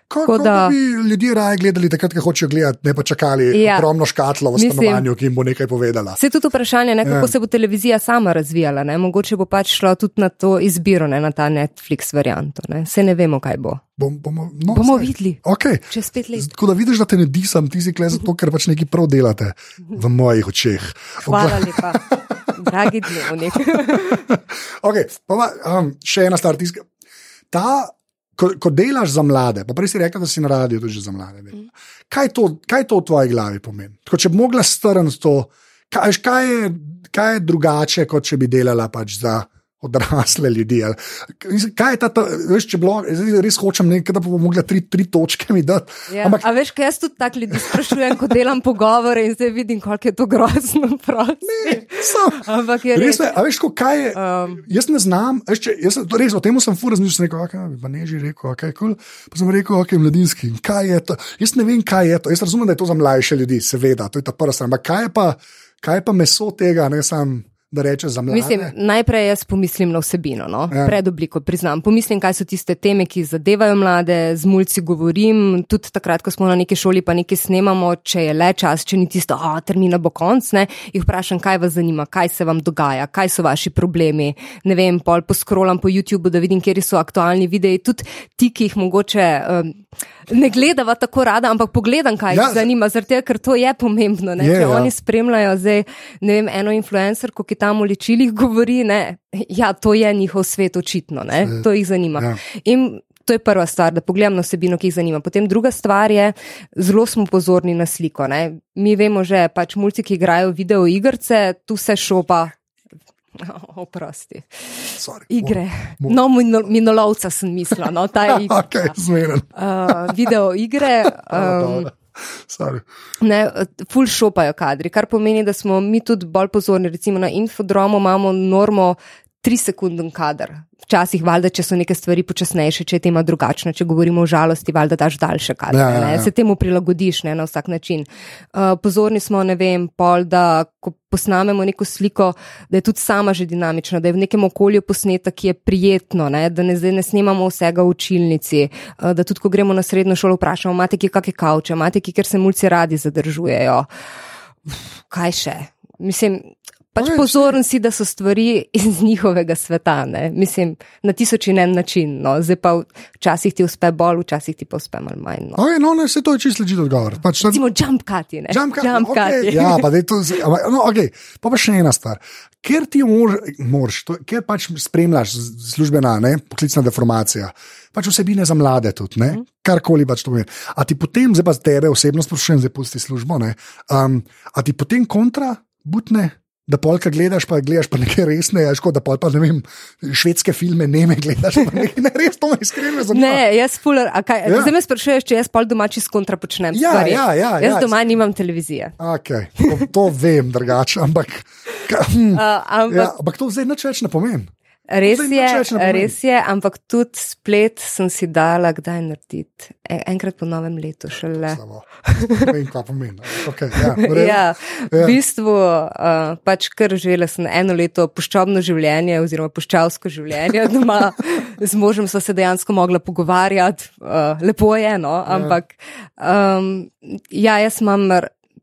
Kako Tako da bi ljudje raje gledali takrat, ko hočejo gledati, ne pa čakali Ja. ogromno škatlo v Mislim- stanovanju, ki jim bo nekaj povedala. Se je tudi vprašanje, ne, kako Ja. se bo televizija sama razvijala. Ne? Mogoče bo pač šla tudi na to izbiro, ne, na ta Netflix varianto. Ne? Se ne vemo, kaj bo. Bom, bomo no, Bomo saj. videli. Okay. Čez pet let. Tako da vidiš, da te ne disam, ti si kle zato, ker pač nekaj prav delate v mojih očeh. Hvala lepa, dragi dnevnik. okay, pa, um, še ena stvar. Tiska. Ta, ko, ko delaš za mlade, pa prej si rekel, da si na radiju tudi za mlade. Mm. Kaj, to, kaj to v tvoji glavi pomeni? Tako, če bi mogla strniti to, kaj, kaj, je, kaj je drugače, kot če bi delala pač za. Odrasle ljudi. ali- Kaj je ta, ta veš, če bilo, zdaj res hočem nekaj, da bomo mogli tri, tri točke mi dati. Ja. Ampak A veš, kaj jaz tudi tako ljudi sprašujem, ko delam pogovore in zdaj vidim, koliko je to grozno. Sam. Ampak je Res res. a veš, ko, kaj je. Um, Jaz ne znam, veš, če, jaz, to res, o tem sem fur razmišljal, sem rekel, okay, pa ne že rekel, okay, cool. pa sem rekel, ok, mladinski, kaj je to. Jaz ne vem, kaj je to. Jaz razumem, da je to za mlajše ljudi, seveda, to je ta prva stran. Ampak kaj je pa, kaj je pa meso tega, ne sam, da reče za mlade? Mislim, najprej jaz pomislim na vsebino, no? Ja. pred obliko priznam. Pomislim, kaj so tiste teme, ki zadevajo mlade, z mulci govorim, tudi takrat, ko smo na neki šoli, pa nekaj snemamo, če je le čas, če ni tisto, a termina bo konc, ne, jih vprašam, kaj vas zanima, kaj se vam dogaja, kaj so vaši problemi. Ne vem, pol poskrolam po YouTubu, da vidim, kje so aktualni videi, tudi ti, ki jih mogoče. Um, Ne gledava tako rada, ampak pogledam, kaj Ja, jih zanima, tega, ker to je pomembno. Ne? Je, Če ja. oni spremljajo zdaj, ne vem, eno influencerko, ki tam o ličilih govori, ne, ja, to je njihov svet, očitno, ne, to jih zanima. Ja. In to je prva stvar, da pogledam na vsebino, ki jih zanima. Potem druga stvar je, zelo smo pozorni na sliko. Ne. Mi vemo že, pač mulci, ki igrajo video igrice, tu se šopa. Oprosti. Sorry. Igre. Mo- No, mino- minolovca sem mislila, no, ta je igra. Ok, zmeren. Uh, video igre. Um. Ne, ful šopajo kadri, kar pomeni, da smo mi tudi bolj pozorni. Recimo na infodromu imamo normo tri sekunden kader. Včasih, valjda, če so neke stvari počasnejše, če je tema drugačna, če govorimo o žalosti, valjda daš daljše kadre. Ja, ja, ja. Se temu prilagodiš ne, na vsak način. Uh, pozorni smo, ne vem, pol, da ko posnamemo neko sliko, da je tudi sama že dinamična, da je v nekem okolju posneta, ki je prijetno, ne, da ne, zdaj ne snemamo vsega v učilnici, uh, da tudi ko gremo na srednjo šolo, vprašamo, imate ki kakšne kavče, imate ki, ker se mulci radi zadržujejo. Uf, kaj še? Mislim, pač pozoren si, da so stvari iz njihovega sveta, ne? mislim, na tisoč in en način. No. Zdaj pa včasih ti uspe bolj, včasih ti pa uspe malo manj. No. Okay, no, ne, se to je čisto ležite odgovor. Pač, to- Recimo jump ne. Jump cut, Jump okay, ja, pa, daj to, zdaj- ampak, no, okay. pa, pa še ena stvar. Ker ti moraš, ker pač spremljaš službena, ne, poklicna deformacija, pač vsebine za mlade tudi, ne, karkoli pač to pomeni. A ti potem, zdaj pa tebe osebno sprašujem, zdaj pusti službo, ne, um, a ti potem kontra butne? Da polka gledaš, pa gledaš pa nekaj resneje, škoda, da pol pa ne vem, švedske filme, ne me gledaš, pa nekaj ne res, to me iskreno zanima. Ne, jaz fuler, a kaj, Ja. ja. zdaj me sprašuješ, če jaz pol domači s kontra počnem Ja, stvari. ja, ja, jaz ja. doma nimam televizije. Okay, to, to vem drugače, ampak, hm, Uh, ampak ja, ampak to zdaj nič več ne pomeni. Res je, res je, ampak tudi splet sem si dala, kdaj narediti. E- Enkrat po novem letu šele. Ne vem, kaj pomeni. Okay, ja, v redu. Ja, Ja. v bistvu uh, pač kar živela sem eno leto puščobno življenje, oziroma puščavsko življenje doma. Z možem sva se dejansko mogla pogovarjati, uh, lepo je, no, ampak um, ja, jaz imam,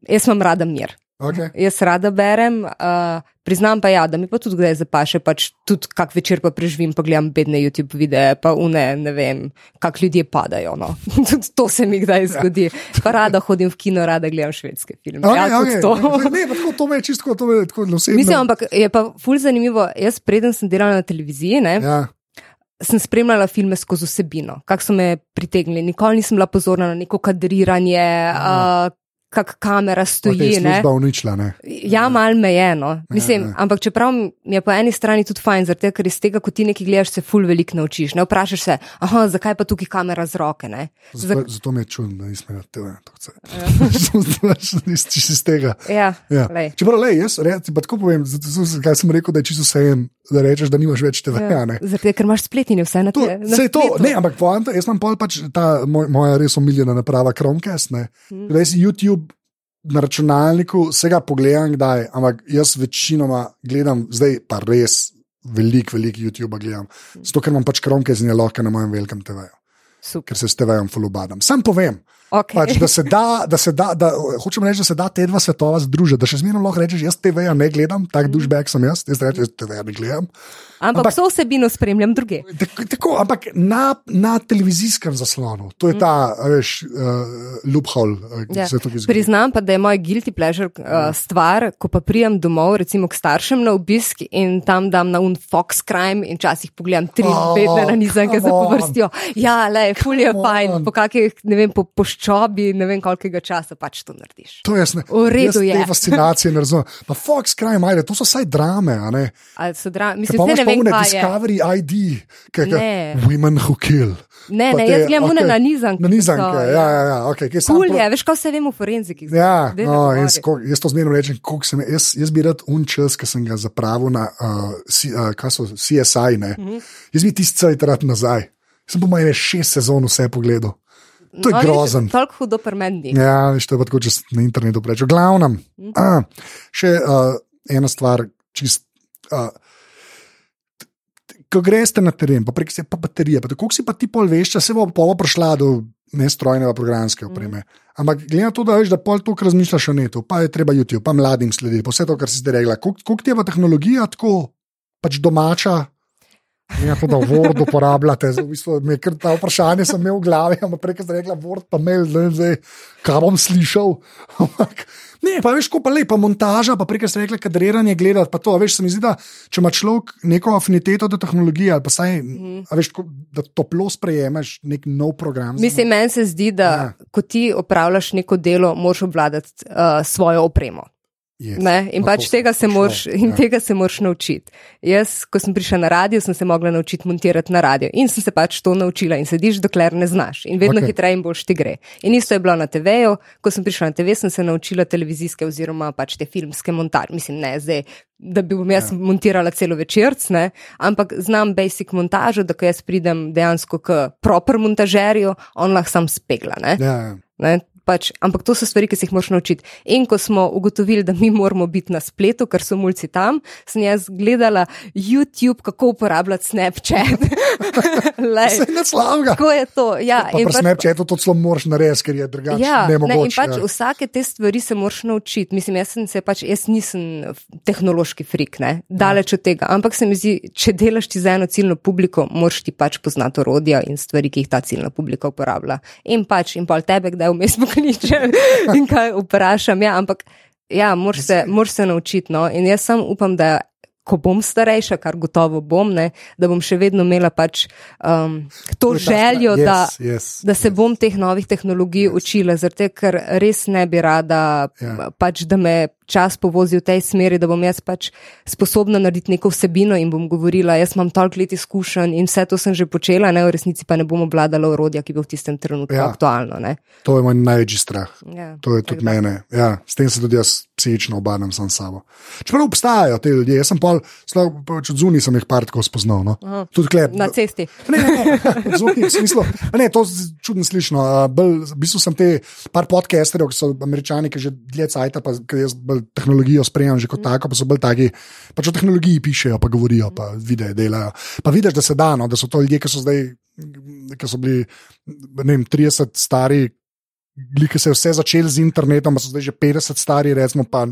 jaz imam rada mir. Okay. Jaz rada berem, uh, priznam pa ja, da mi pa tudi kdaj zapaše, pač tudi kak večer pa preživim, pa gledam bedne YouTube videe, pa une, ne vem, kak ljudje padajo. No. tudi to se mi kdaj zgodi. Pa rada hodim v kino, rada gledam švedske filme. Okay, ja, okay. to. Ne, pa tako, to me je čisto to me je tako osebno. Mislim, ampak je pa ful zanimivo. Jaz, preden sem delala na televiziji, ne, ja, sem spremljala filme skozi vsebino, kako so me pritegnili. Nikoli nisem bila pozorna na neko kadriranje, uh, kak kamera stoji. Ne. služba uničila. Ne? Ja, malo me je. No. Mislim, ja. ampak čeprav mi je po eni strani tudi fajn, tega, ker iz tega, ko ti nekaj gledaš, se ful veliko naučiš. Ne vprašaš se, aha, zakaj pa tukaj kamera z roke. Ne? Zato, zato mi je čudno, da nismo na TV. Čisto iz tega. Ja, Ja. lej. Čeprav, lej, jaz re, ti pa tako povem, zato, zato, kaj sem rekel, da je čisto vse en, da rečeš, da nimaš več TV. Ja. tega, ker imaš spletine vse na To, te- na sej to, ne, ampak poanta, jaz imam pač ta moj, moja res omiljena naprava Chromecast. Ne. Mhm. Res YouTube na računalniku, vsega pogledam, kdaj, ampak jaz večinoma gledam, zdaj pa res veliko, veliko YouTube gledam. Zato, ker imam pač Chromecast in je lahko na mojem velikem TV-ju, ker se s TV-jem fulubadam. Sam povem. Okay. Pač, da se da, da se da, da hočem reči, da se da te dva svetova združiti, da še zmerno lahko rečeš, jaz TV-ja ne gledam, tak dušbek sem jaz, jaz rečem, jaz TV-ja ne gledam. Ampak, ampak- vso vsebino spremljam druge. Tako, ampak na, na televizijskem zaslonu, to je ta, a veš, uh, loophole, uh, ki Ja. se tukaj zgodi. Priznam pa, da je moj guilty pleasure uh, stvar, ko pa prijem domov, recimo k staršem na obisk in tam dam na un Fox Crime in včasih pogledam tri Oh, bedne na nizanke za come on. povrstijo. Ja, le, ful je Come fajn, on. po kakih, ne vem, po poščobi, ne vem kolikega časa pač to narediš. To jaz ne. V redu jaz je. Te fascinacije ne razumem. Pa Fox Crime, ajde, to so vsaj drame, a ne? Ali so dra... Ker Mislim, da ne vem, kaj je. Discovery ID, kaj je. Women Who Kill. Ne, Pa ne, te- jaz gledam okay. na nizanke. Na nizanke, ja, ja, ja, kaj sam Kul po- je, veš, kaj vse vem v forenziki. Ja, no, jaz, ko, jaz to zmerno rečem, koliko sem, jaz, jaz bi rad un čas, ki sem ga zapravil na uh, C, uh, kaj so, CSI. Ne, Mhm. jaz bi tisti cel rad nazaj. Sem po mojem šest sezon vse pogledal. To je No, grozen. Toliko hudo prmendi. Ja, veš, to je pa tako, če na internetu reče. V glavnem, Mhm. a, še uh, ena stvar, čist. Uh, Ko greš na teren, pa prek se pa baterije, pa tako si pa ti pol veš, se bo polo prišla do nestrojnega programske opreme. Ampak glede na to, da veš, da pol toliko razmišljaš o netu, pa je treba YouTube, pa mladim slediti, pa vse to, kar si zdaj rekla. Koliko ti je pa tehnologija tako pač domača? Ne, to, da Word uporabljate. Zdaj, v bistvu, me kar ta vprašanje sem imel v glavi, ampak prej sem rekla Word, pa mail, ne vem, zdaj, kaj bom slišal. Ampak, ne, pa veš, ko pa lepa montaža, pa prej sem rekla kadriranje gledati, pa to, a veš, se mi zdi, da če ima človek neko afiniteto do tehnologije, ali pa saj, mm. a veš, tako, da toplo sprejemeš nek nov program. Mislim, meni se zdi, da Ja. ja. ko ti opravljaš neko delo, moraš obvladati uh, svojo opremo. Yes. Ne? In pač tega se, moraš, in ja. tega se moraš naučiti. Jaz, ko sem prišla na radio, sem se mogla naučiti montirati na radio in sem se pač to naučila in sediš, dokler ne znaš. In vedno okay. hitreje in boljš ti gre. In isto je bilo na TV-ju, ko sem prišla na TV, sem se naučila televizijske oziroma pač te filmske montaže. Mislim, ne zdaj, da bi bom jaz ja. montirala celo večerc, ne? ampak znam basic montažo, da ko jaz pridem dejansko k proper montažerju, on lahko sam spegla. Ne? Ja, ja. Ne, pač, ampak to so stvari, ki se jih moraš naučiti. In ko smo ugotovili, da mi moramo biti na spletu, ker so mulci tam, sem jaz gledala YouTube, kako uporabljati Snapchat. Vse je slavga. Tako je to. Ja, Pa pri Snapchatu to celo moraš narediti, ker je drugače Ja, ne ne, pač ja. vsake te stvari se moraš naučiti. Mislim, jaz, se pač, jaz nisem tehnološki frik, ne? daleč od tega. Ampak se mi zdi, če delaš ti za eno ciljno publiko, moraš ti pač poznati orodja in stvari, ki jih ta ciljna publika uporablja. In pač, in pol tebe, kdaj vmes pokličem in kaj vprašam. Ja, ampak ja, moraš se, moraš se naučiti. No? In jaz sem upam, da. Ko bom starejša, kar gotovo bom, ne, da bom še vedno imela pač, um, to ta željo, stra- da, yes, yes, da se yes. bom teh novih tehnologij yes. učila, zato ker res ne bi rada, Ja. ja. pač, da me čas povozi v tej smeri, da bom jaz pač sposobna narediti neko vsebino in bom govorila, jaz imam toliko let izkušenj in vse to sem že počela, ne, v resnici pa ne bom obvladala orodja, ki bo v tistem trenutku Ja. ja. aktualno. Ne. To je moj največji strah. Ja, To je tudi mene. Ja, s tem se tudi jaz psihično obarvam sam sabo. Čeprav obstajajo te ljudje, jaz sem pol, sploh pač od zunaj sem jih par tako spoznal. No. Klep. Na cesti. Ne, ne, ne, zunaj, v smislu, ne, to je čudno slišno. a, Bolj, v bistvu sem te par podcasterjev, ki so američani, ki že dlje cajta, pa jaz bolj tehnologijo sprejemam že kot tako, pa so bolj taki, pač o tehnologiji pišejo, pa govorijo, pa videe delajo. Pa vidiš, da se da, no, da so to ljudje, ki so zdaj, ki so bili, ne vem, 30 stari, ki se je vse začeli z internetom, pa so zdaj že 50 stari, recimo pa.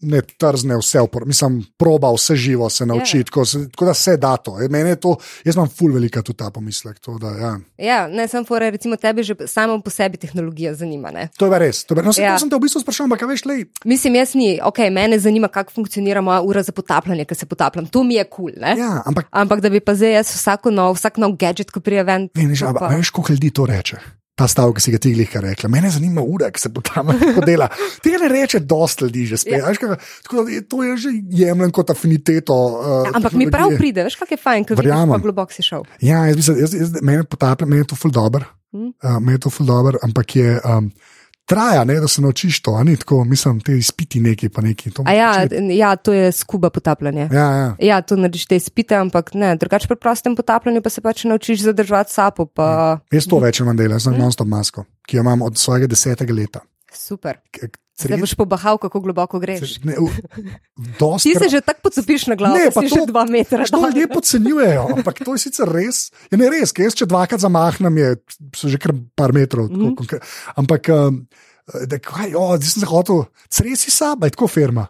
Ne trzne vse, upor- mislim, proba vse živo se naučiti, tako, se- tako da se da to. E, to, jaz imam ful velika tudi ta pomislek. To, da, ja. Ja, ne sem fora, recimo tebe že samo po sebi tehnologija zanima. Ne? to je res. To je, pa- no, se, ja. Ja. sem te v bistvu sprašal, ampak a veš, lej, Mislim, jaz ni, ok, mene zanima, kako funkcionira moja ura za potapljanje, ker se potapljam. To mi je kul. Cool, ja, ampak Ampak da bi pa zdaj jaz vsako nov, vsak nov gadget, ko prije ven. ne, ne, to ampak, pa- a veš, koliko ljudi to reče. Ta stavek, ki si ga ti glika rekla. Mene zanima ura, ki se bo tam lahko dela. Tega ne reče dosta ljudi že spet. Ja. Veš, kaj, tako to je že jemljen kot afiniteto. Uh, Ampak mi prav pride, veš, kak je fajn, ker Verjamem. globoko si šel. Ja, jaz, mislim, jaz, jaz, mene potaplja, meni je to ful dobr. Mm. Uh, meni je to ful dobr, ampak je. Um, Traja, ne, da se naučiš to, ni tako, mislim, te izpiti neki, pa neki. To ja, ja, to je skuba potapljanje. ja, ja. Ja, to narediš te izpite, ampak ne, drugače pri prostem potapljanju pa se pač naučiš zadržati sapo. Pa... Jaz to več imam dela, jaz sem non-stop masko, ki jo imam od svojega desetega leta. Super. K- Zdaj boš pobahal, kako globoko greš. Ne, v- dosti Ti se že tako pocopiš na glavo, Ne, da pa si to- že dva metra. To ljudje podcenjujejo, ampak to je sicer res. Je ne res, jaz če dvakrat zamahnem, je so že kar par metrov. Mm -hmm. Ampak, um, da, kaj, o, zdaj sem se hotel, cresi saba, je tako firma.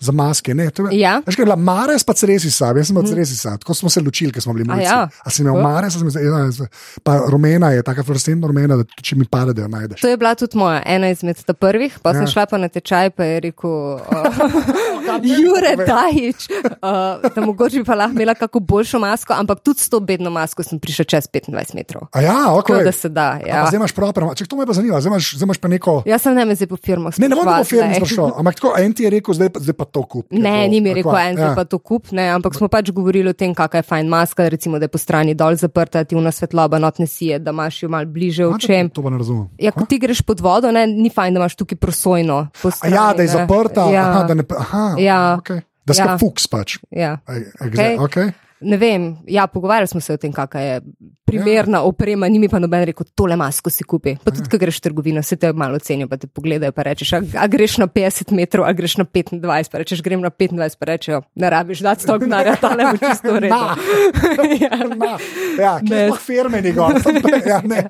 Za maske, ne. Je, Ja. Veš, kaj je bila Mares, pa Ceresi Sab, jaz sem imel Ceresi Sab, tako smo se ločili, ker smo bili mladi. ja? A si imel Ja. Mares, a sem imel, ja, pa rumena je taka fluorescentna rumena, da če mi pade, da jo najdeš. To je bila tudi moja, ena izmed prvih, pa sem Ja. šla pa na tečaj, pa je rekel, uh, Jure Dajič, uh, da mogoče bi pa lahko imela kako boljšo masko, ampak tudi s to bedno masko sem prišla čez 25 metrov. A ja, ok. Tako da se da. Ja. Ja. Zdaj imaš proper, če to me pa zanima, zdaj imaš, zdaj imaš pa neko. Jaz sem ne me zdaj po firmah. Ne, ne bom po glej. sprašal, ampak tako en ti je rekel, zdaj, pa- zdaj pa to kup. Ne, ni mi rekel, en ja. pa to kup, ne, ampak smo pač govorili o tem, kakšna je fajn maska, recimo, da je po strani dol zaprta, ti vna svetloba, notne sije, da imaš jo mal bliže očem. To pa ne razumem. Ja, ko ti greš pod vodo, ne, ni fajn, da imaš tukaj prosojno. po A strani, ja, da je ne. zaprta, Ja, aha, da ne. Aha, Ja. okay. Da se Ja. fuks pač. ja. Aj, Okej. okay. Ne vem, ja, pogovarjali smo se o tem, kakšna je primerna ja. oprema, ni mi pa noben rekel, tole masko si kupi. Pa tudi, ko greš v trgovino, se te malo cenijo, pa te pogledajo, pa rečeš, a, a greš na 50 metrov, a greš na 25, pa rečeš, grem na 25, pa rečejo, ne rabiš dati stok denarja, tale bo čisto v redu. Na. ja. Na. Ja, kje Ne. pa firme njegov? Ja, ne.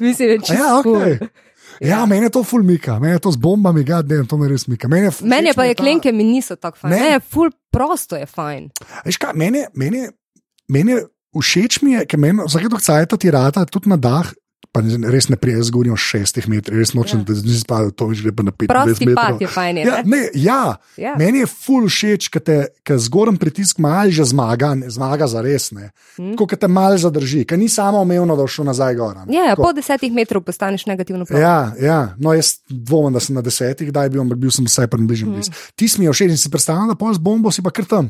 Mislim, da je A čisto. Ja, cool. Okay. Ja, meni je to ful mika, meni je to z bombami, gad, ne, to me res mika. Meni je, Meni je pa mi je ta- klenke, mi niso tako fajn. Ne. Ne, ne ful prosto je fajn. Veš kaj, meni, meni, meni všeč mi je, ker meni vsake dok cajta ti rata tudi na dah. Pa res ne prijem, jaz govorim o šestih metrih, res nočem, Ja. da nisem spadal, to že pa na 25 Prosti metrov. je fajn. je, Ja, ne? ja. Ja. Meni je ful všeč, ker zgornji pritisk malo že zmaga, ne, zmaga za res. Hm. Ko te malo zadrži, ker ni samo omejeno, da šel nazaj gor. Ja, ja, Tako. po desetih metrov postaneš negativno plošč. Ja, ja, no, jaz dvomim, da sem na desetih, kdaj bil, ampak bil sem vsaj približno Mhm. blizu. Ti si mi je všeč in si predstavljam, da pol z bombo si pa kar tam.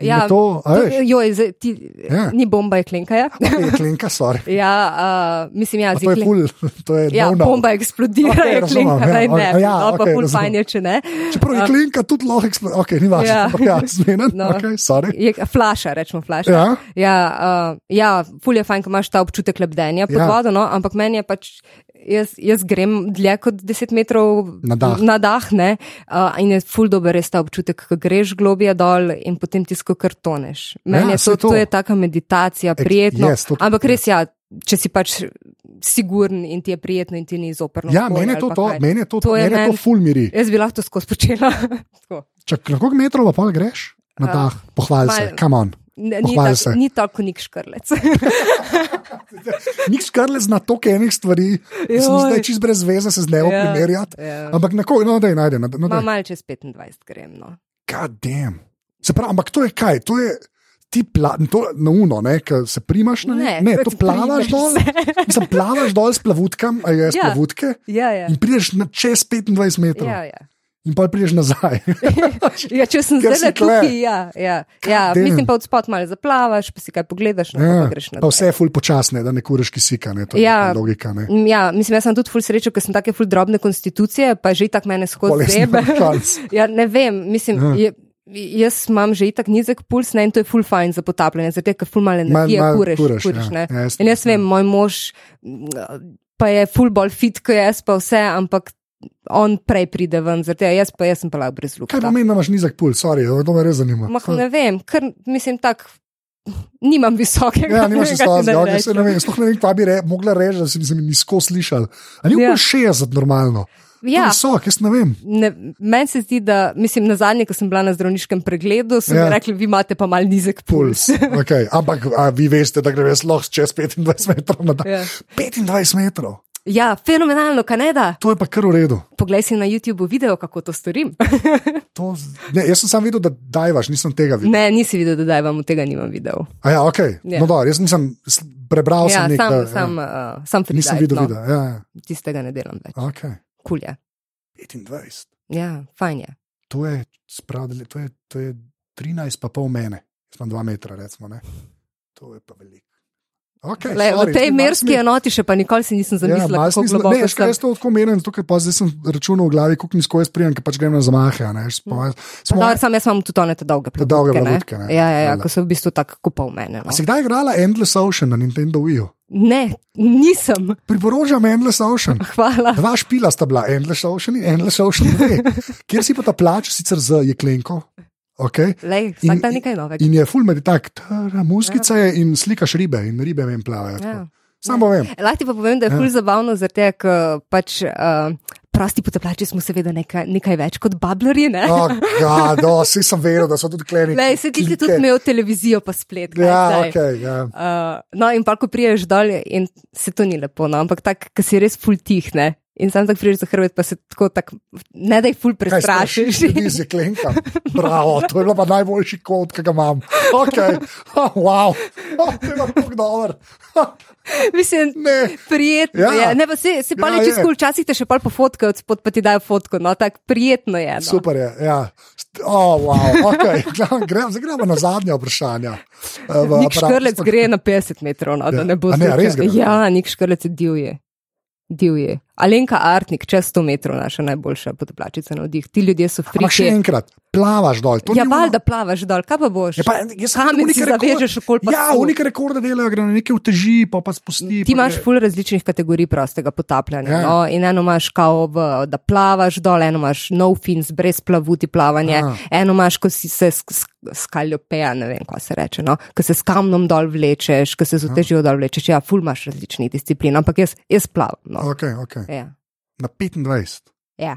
Ja, to, veš, Joj, zdaj ti, Ja. ni bomba, je klinka. Ja, je klinka, sorry. ja uh, mislim, ja, To je ful, to je Ja, no-no. bomba eksplodira, Okej, je razumem, klinka, ja, naj ne. ja, no, pa okej, ful fajn je, če ne. Čeprav je A, klinka tudi lahko eksplodira, ok, ni važno. Ja. Ja, zmeden, No. no. ok, sorry. Je flaša, rečemo flaša. Ja. Ja, uh, ja, ful je fajn, ko imaš ta občutek lebdenja pod Ja. vodo, no, ampak meni je pač. Jaz, jaz grem dlje kot 10 metrov Na dah. na dah ne, uh, in je ful dober res ta občutek, ko greš globje dol in potem ti skoro toneš. Meni Ja, je to, to. to je taka meditacija, prijetno. yes, to- ampak res ja, če si pač siguren in ti je prijetno in ti ni zoprno. Ja, meni je to, to, meni je to, To to, meni je to ful miri. Jaz bi lahko to skozi počela. Čak, koliko metrov pa greš? Na dah, pohvali se, come on. Ne, ni, tak, se. ni toliko nik škrlec. Nik skrle zna toliko enih stvari, mi Joj. zdaj čist brez veze se z nevo Ja, primerjati. ja. Ampak na koga, no, da je najde. No, Ma daj. malo čez 25 grem. No. God damn. Se pravi, ampak to je kaj? To je ti pla, to na uno, ne, ko se primaš na Ne, ne, to plavaš dol. Mislim, plavaš dol s plavutkam, a je s Ja. plavutke Ja, ja. in prideš na čez 25 metrov. Ja, ja. In pa prideš nazaj. ja, če sem zdaj tukaj, ja, ja, ja damn. mislim pa od spod malo zaplavaš, pa si kaj pogledaš, no, Ja, pa greš pa naprej. vse je ful počasne, da ne kuriš kisika, ne, to je Ja. neka logika. Ne. Mm, Ja, mislim, jaz sem tudi ful srečo, ker sem take ful drobne konstitucije, pa že tako mene skozi šans. ja, ne vem, mislim, Ja. je, jaz imam že itak nizek puls ne, in to je ful fajn za potapljanje, zato ker ful malo energije malo kureš. kureš, kureš ja. ne. Ja, jaz- in jaz vem, moj mož mm, pa je ful bolj fit, kot jaz pa vse, ampak on prej pride ven, zato jaz pa jaz sem pa lahko brez luka. Kaj pomeni, da imaš nizek puls, sorry, to me res zanima. Mah, ne vem, ker mislim tako, nimam visokega. Ja, nimaš stazga, naj okay, se ne vem, sploh ne vem, kva bi re, mogla reči, da sem se mi nizko slišal. A ni Ja. ja. 60 normalno? Ja. Je Visok, jaz ne vem. Ne, meni se zdi, da mislim, na zadnje, ko sem bila na zdravniškem pregledu, so ja. Mi rekli, vi imate pa mal nizek puls. Puls. Okay. Ampak a, vi veste, da gre jaz lahko čez 25 metrov na dan. Ja. 25 metrov, Ja, fenomenalno, kaj ne da. to je pa kar v redu. Poglej si na YouTubu video, kako to storim. To, ne, jaz sem samo videl, da dajvaš, nisem tega videl. ne, nisi videl, da daj vam tega nisem videl. A ja, okay. Ja. no, dobro, jaz nisem prebral, Ja, sem sam, nekaj. sam, uh, sam ja. Nisem freeride, videl no. videa. Ja, ja. Tistega ne delam več. Okay. Kul je. 25. Ja, fajn je. To je, spravdali, to je, to je 13, pa pol mene. Jaz sem 2 metra, recimo. Ne? To je pa veliko. Okay, Le, v tej merski enoti še pa nikoli si nisem kako globoko Ja, Ne, veš, kaj, sem. jaz to tako menim, ker pa zdaj sem računal v glavi, koliko nizko jaz prijem, ker pač grem na zamahe. ne, Smo, Dobro, sam jaz imam tudi one te dolge Te dolge plavutke, plavutke, ne. Ja, ja, ja, ko so v bistvu tako kupal mene. No. a si kdaj igrala Endless Ocean na Nintendo Wii? -u? Ne, nisem. Priporočam Endless Ocean. Hvala. Dva špila sta bila, Endless Ocean in Endless Ocean 2, kjer si pa ta plač sicer z jeklenko. Okay? Lej, In- nekaj novega. In je full med tak, muskica je in slikaš ribe in ribe vem plavajo. Ja. Ja. Samo vem. Lahko ti pa povem, da je Ja. ful zabavno, zato ker pač. Uh, Prosti potapljači smo seveda nekaj, nekaj več kot bablerji. Ne? Oh, God, oh, vsi sem vedel, da so tudi kleni. Lej, se ti tudi imel televizijo, pa splet. kaj Ja, zdaj? okay, ja. Uh, no, in pa ko priješ dol, in se to ni lepo, no, ampak tako, ki si res ful tih, ne. In sam tako priješ za hrbet, pa se tako, tak, ne da jih ful prestrašiš. strašiš? Ljudi z jeklenkom. Bravo, to je bila pa najboljši kot, ki ga imam. Okay. Oh, wow, oh, to je pa tako dober. Mislim, Ne. prijetno Ja. je. Ne, pa si, si pa Ja, ja, čez je. kul, včasih te še pol pofotkajo, spod pa ti dajo fotko, no, tako prijetno je. No. Super je. Ja. Oh, wow, okay. gremo, zdaj gremo na zadnja vprašanja. Eh, v Nik škrlec gre na 50 metrov, no, da Ja. ne bo A ne, slučaj. gre? Ja, nik škrlec je divje. Divje. Alenka Artnik, čez 100 metrov, naša najboljša potoplačica na vdih. Ti ljudje so Ampak še friki. enkrat, plavaš dol. To Ja, ni ono- valjda plavaš dol, kaj pa boš? Ja, pa, Kamen unike si rekord- zavežeš okoli pasu. Ja, unike rekorde delajo, gre na neke uteži, pa pa spusti. Ti pa imaš ful različnih kategorij prostega potapljanja. Ja. No? In eno imaš, kao v, da plavaš dol, eno imaš no fins, brez plavuti plavanje, Aha. eno imaš, ko si se skaljopeja, ne vem, kaj se reče, no? ko se s kamnom dol vlečeš, ko se z utežijo dol vlečeš. Ja, ful imaš različnih disciplin, ampak jaz, jaz plavam. No. Okay, okay. Ja. Na 25. Ja.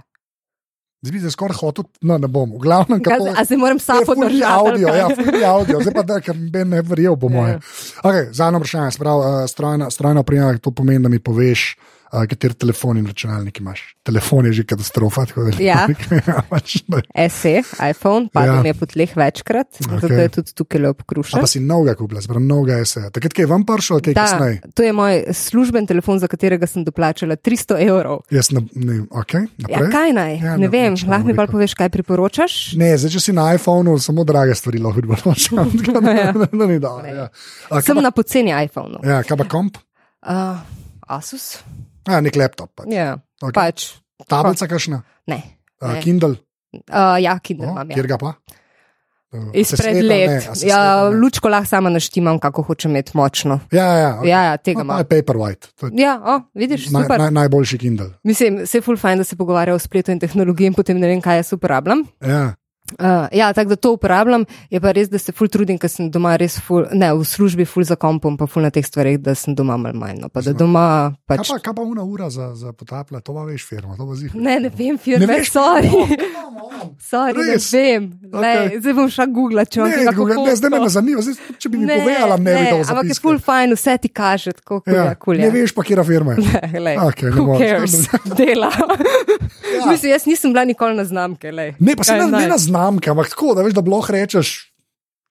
Zdaj bi se skoraj hotel, no ne bom, v glavnem, kako A se moram sam podržati. audio, ja, kaj? ful ni audio, zdaj pa da, ker ben ne verjel, po moje. Okay, Zadnje vprašanje, sprav, uh, strojna, strojna oprema, to pomeni, da mi poveš, uh, kateri telefon in računalnik imaš. Telefon je že katastrofa. tako da- Ja. ja pač, ne. SE, iPhone, padel Ja. ja. mi je po tleh večkrat, okay. zato Okej. je tudi tukaj le A obkrušen. pa si novega kupila, zbral novega SE. Takrat, ko je vam prišel, kaj Da, kasneje. to je moj služben telefon, za katerega sem doplačala 300 evrov. Jaz ne, ne, ok, Ja, kaj naj? Ja, Ja, ne, ne vem, ne lahko mi pa poveš, kaj priporočaš? Ne, zdaj, če si na iPhonu, samo drage stvari lahko odboročam. Ja. No, ni dobro. Ja. A, kaj Sem pa- na poceni iPhonu. Ja, kaj pa komp? Uh, Asus? Ja, nek laptop. Pač. Ja, Ok. okay. pač. Tablica kakšna? Ne. Uh, ne. Kindle. Uh, ja, Kindle Oh, imam. Ja. kjer ga pa? Se Izpred sveta, let. ne, a se Ja, ne? lučko lahko sama naštimam, kako hočem imeti močno. Ja, ja, ja, okay. Ja, ja, tega no, imam. je Paperwhite. Ja, o, vidiš, naj, super. naj, najboljši Kindle. Mislim, se je full fajn, da se pogovarja o spletu in tehnologiji, in potem ne vem, kaj jaz uporabljam. Ja. Uh, ja, tako da to uporabljam, je pa res, da se ful trudim, ker sem doma res ful, ne, v službi ful za kompom, pa ful na teh stvareh, da sem doma malo manj. No, pa da doma Kaj pač. pa, kaj pa una ura za, za potapla, to pa veš, firma, to pa zih. Ne, ne vem, Ne firme, veš? sorry. Oh. Sorry, ne vem. Lej, Okej. Zdaj bom šla googlat, če bom Ne, kaj Google, ne, zdaj me ne zanima, zdaj, če bi mi povedala, ne bi to Ampak je ful fajn, vse ti kaže, tako kot Ja, je kul. ne veš pa, kje firma je. Lej, Okej, ne who moreš. cares, dela. Ja. Mislim, jaz nisem bila nikoli na znamke. Lej. Ne, pa se Kaj ne, ne naj? na znamke, ampak tako, da veš, da bloh rečeš,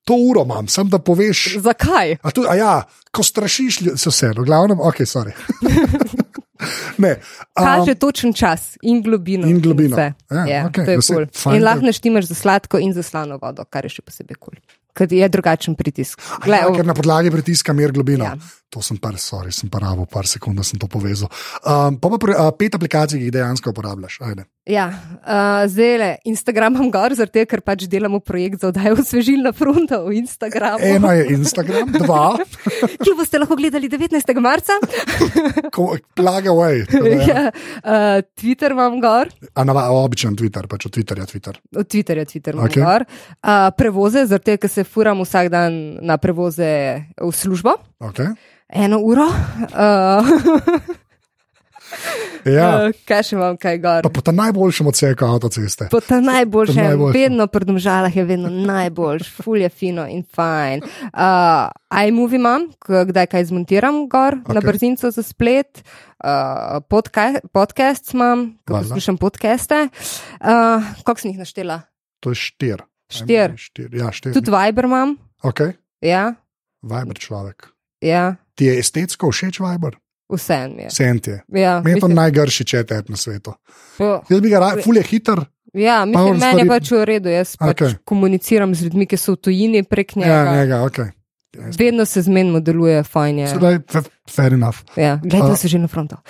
to uro imam, sem da poveš. Zakaj? A, tu, a ja, ko strašiš, se vse, v glavnem, ok, sorry. ne, um, Kaže točen čas in globino. In globino. vse. Ja, Ja, okej, to je kul. fajn, In lahko naštimaš za sladko in za slano vodo, kar je še posebej kul. Ker je drugačen pritisk. a Glej, ja, ker na podlagi pritiska mer globino. Ja. To sem par, sorry, sem par rabo, par sekund, da sem to povezal. Um, pa pa pri, uh, pet aplikacij, ki jih dejansko uporabljaš. Ajde. Ja, uh, zdaj le Instagram imam gor, zato ker pač delamo projekt za oddajo svežilna fronta v Instagramu, Eno je Instagram, dva, ki boste lahko gledali 19. marca. plug away. tako da ja. ja, uh, Twitter imam gor, A nava, običajen Twitter, pač od Twitterja Twitter. od Twitterja Twitter imam okay. gor. Uh, prevoze, zato ker se furam vsak dan na prevoze v službo. Okay. Eno uro. Uh, Ja, uh, kaj še imam, kaj gor? pa po ta najboljšem odseku avtoceste. Po ta najboljšem, najboljšem. vedno pri domžalah je vedno najboljš, ful je fino in fajn. Uh, iMovie imam, kdaj kaj zmontiram gor okay. na Okej. brzinco za splet, uh, podca podcast imam, ko poslušam podcaste. Uh, Koliko sem jih naštela? To je štir. Štir. štir. Ja, štir. Tudi Viber imam, Okay. ja, Viber človek. Ja Ti je estetsko všeč Viber? vse mi je. Sent je. Ja, Meni je to najgrši četet na svetu. po- Jaz bi ga rad, ful je hiter. ja, mislim, meni je stvari- pač v redu, jaz pač Okej. komuniciram z ljudmi, ki so v tujini prek njega. Ja, njega, ok. Vedno se zmenimo, deluje fajn. Je. Sedaj, fa- fair enough. Ja, gledaj A- se že na frontu.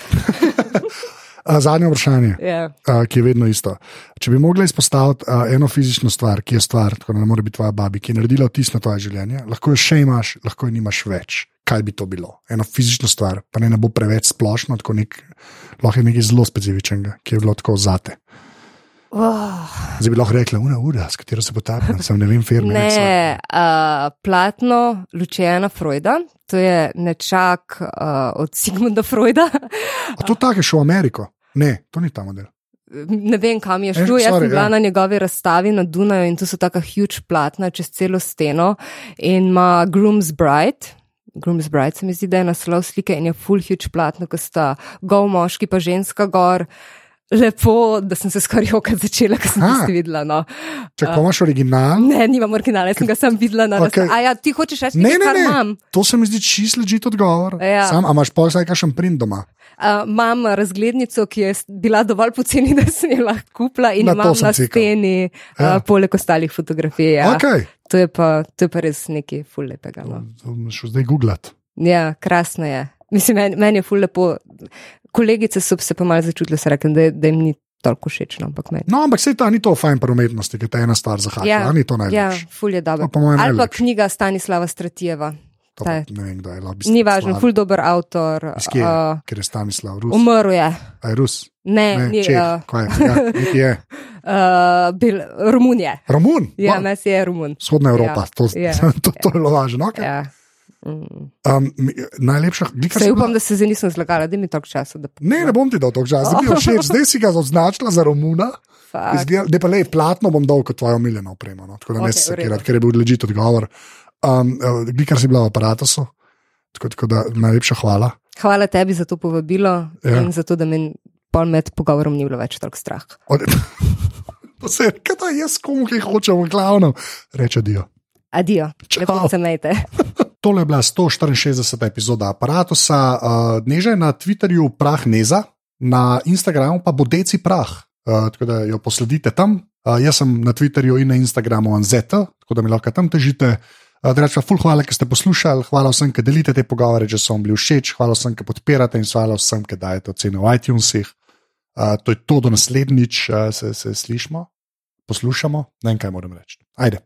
Zadnje vprašanje, Ja. a, ki je vedno isto. Če bi mogla izpostaviti a, eno fizično stvar, ki je stvar, tako da ne more biti tvoja babi, ki je naredila vtis na tvoje življenje, lahko jo še imaš, lahko jo nimaš več. Kaj bi to bilo? Eno fizično stvar, pa ne, ne bo preveč splošno, tako nek, lahko je nekaj zelo specifičnega, ki je bilo tako zate. Oh, Zdaj bi lahko rekla, ura, ura, s katero se potapljam, sem ne vem, firme. ne, uh, platno Lučijana Freuda, to je nečak uh, od Sigmunda Freuda. A to tako je šlo v Ameriko? Ne, to ni ta model. Ne vem, kam je šlo. Jaz sem bila ja. na njegovi razstavi na Dunaju in to so tako huge platna čez celo steno in ima Groom's Bride. Groom's Bride se mi zdi, da je naslov slike in je full huge platno, ko sta gol moški pa ženska gor. Lepo, da sem se skoraj jokati začela, ker sem tisti videla. No. Če uh, imaš original, Ne, nimam originala, jaz sem ga sam videla na Okej. razstavi. A ja, ti hočeš reči, ne, nekaj, ne, imam? to se mi zdi čist ležit odgovor. Ja. Sam, a imaš pa vsaj kakšen print doma? Uh, imam razglednico, ki je bila dovolj poceni, da sem jo lahko kupila in Na to imam na cikal. steni, uh, Ja. poleg ostalih fotografij. Ja. Okay. To, je pa, to je pa res nekaj ful lepega. No. To bom šel zdaj googlat. Ja, krasno je. Mislim, meni, meni je ful lepo. Kolegice so se pa malo začutile, rekli, da, da jim ni toliko všeč, no, ampak meni. No, ampak se ta ni to fajn pri umetnosti, ki te ena stvar zahaka. Ja, Ja, ni to Ja, najlepše. ful je dobro. No, Ali pa knjiga Stanislava Stratijeva. To je- Ne vem, kdo je lahko. Ni važno, ful dober avtor. Iz kje je? Uh, Ker je Stanislav Rus. umrl je. A je Rus? Ne, Ne, ni. Čeh. Uh, Kaj je? Ja, je. uh, bil, Romun je. Romun? Ja, mes je Romun. Vzhodna Evropa, Ja, to, ja, to, to je bilo važno. Okay. Ja. Um, najlepša, glika Se upam, da se zdaj nisem zlagala, da mi toliko časa. Da... Ne, ne bom ti dal to čas. Zdaj, bi jo všeč. Zdaj si ga označila za Romuna. Da pa le platno bom dal kot tvojo miljeno opremo, no? tako da ne Okej, se sekirati, ker je bil ležit odgovor. Um, uh, kar si bila v aparatu, tako, tako da najlepša hvala. Hvala tebi za to povabilo Ja. in za to, da me pol med pogovorom ni bilo več tako strah. Od... to se je, kaj da jaz komu kaj hočem, v glavnem, reče Dio. Adijo, Čau. lepo se mejte. Tole je bila 164. epizoda aparata. Uh, Dneže na Twitterju prah Neza, na Instagramu pa bo deci prah, tako da jo posledite tam. Jaz sem na Twitterju in na Instagramu Anzeta, tako da mi lahko tam težite. Uh, Drugače, ful hvala, ker ste poslušali, hvala vsem, ki delite te pogovore, če so vam bili všeč, hvala vsem, ki podpirate in hvala vsem, ki dajete ocene v iTunesih. Uh, to je to, do naslednjič uh, se, se slišmo, poslušamo, ne vem, kaj moram reči. Ajde.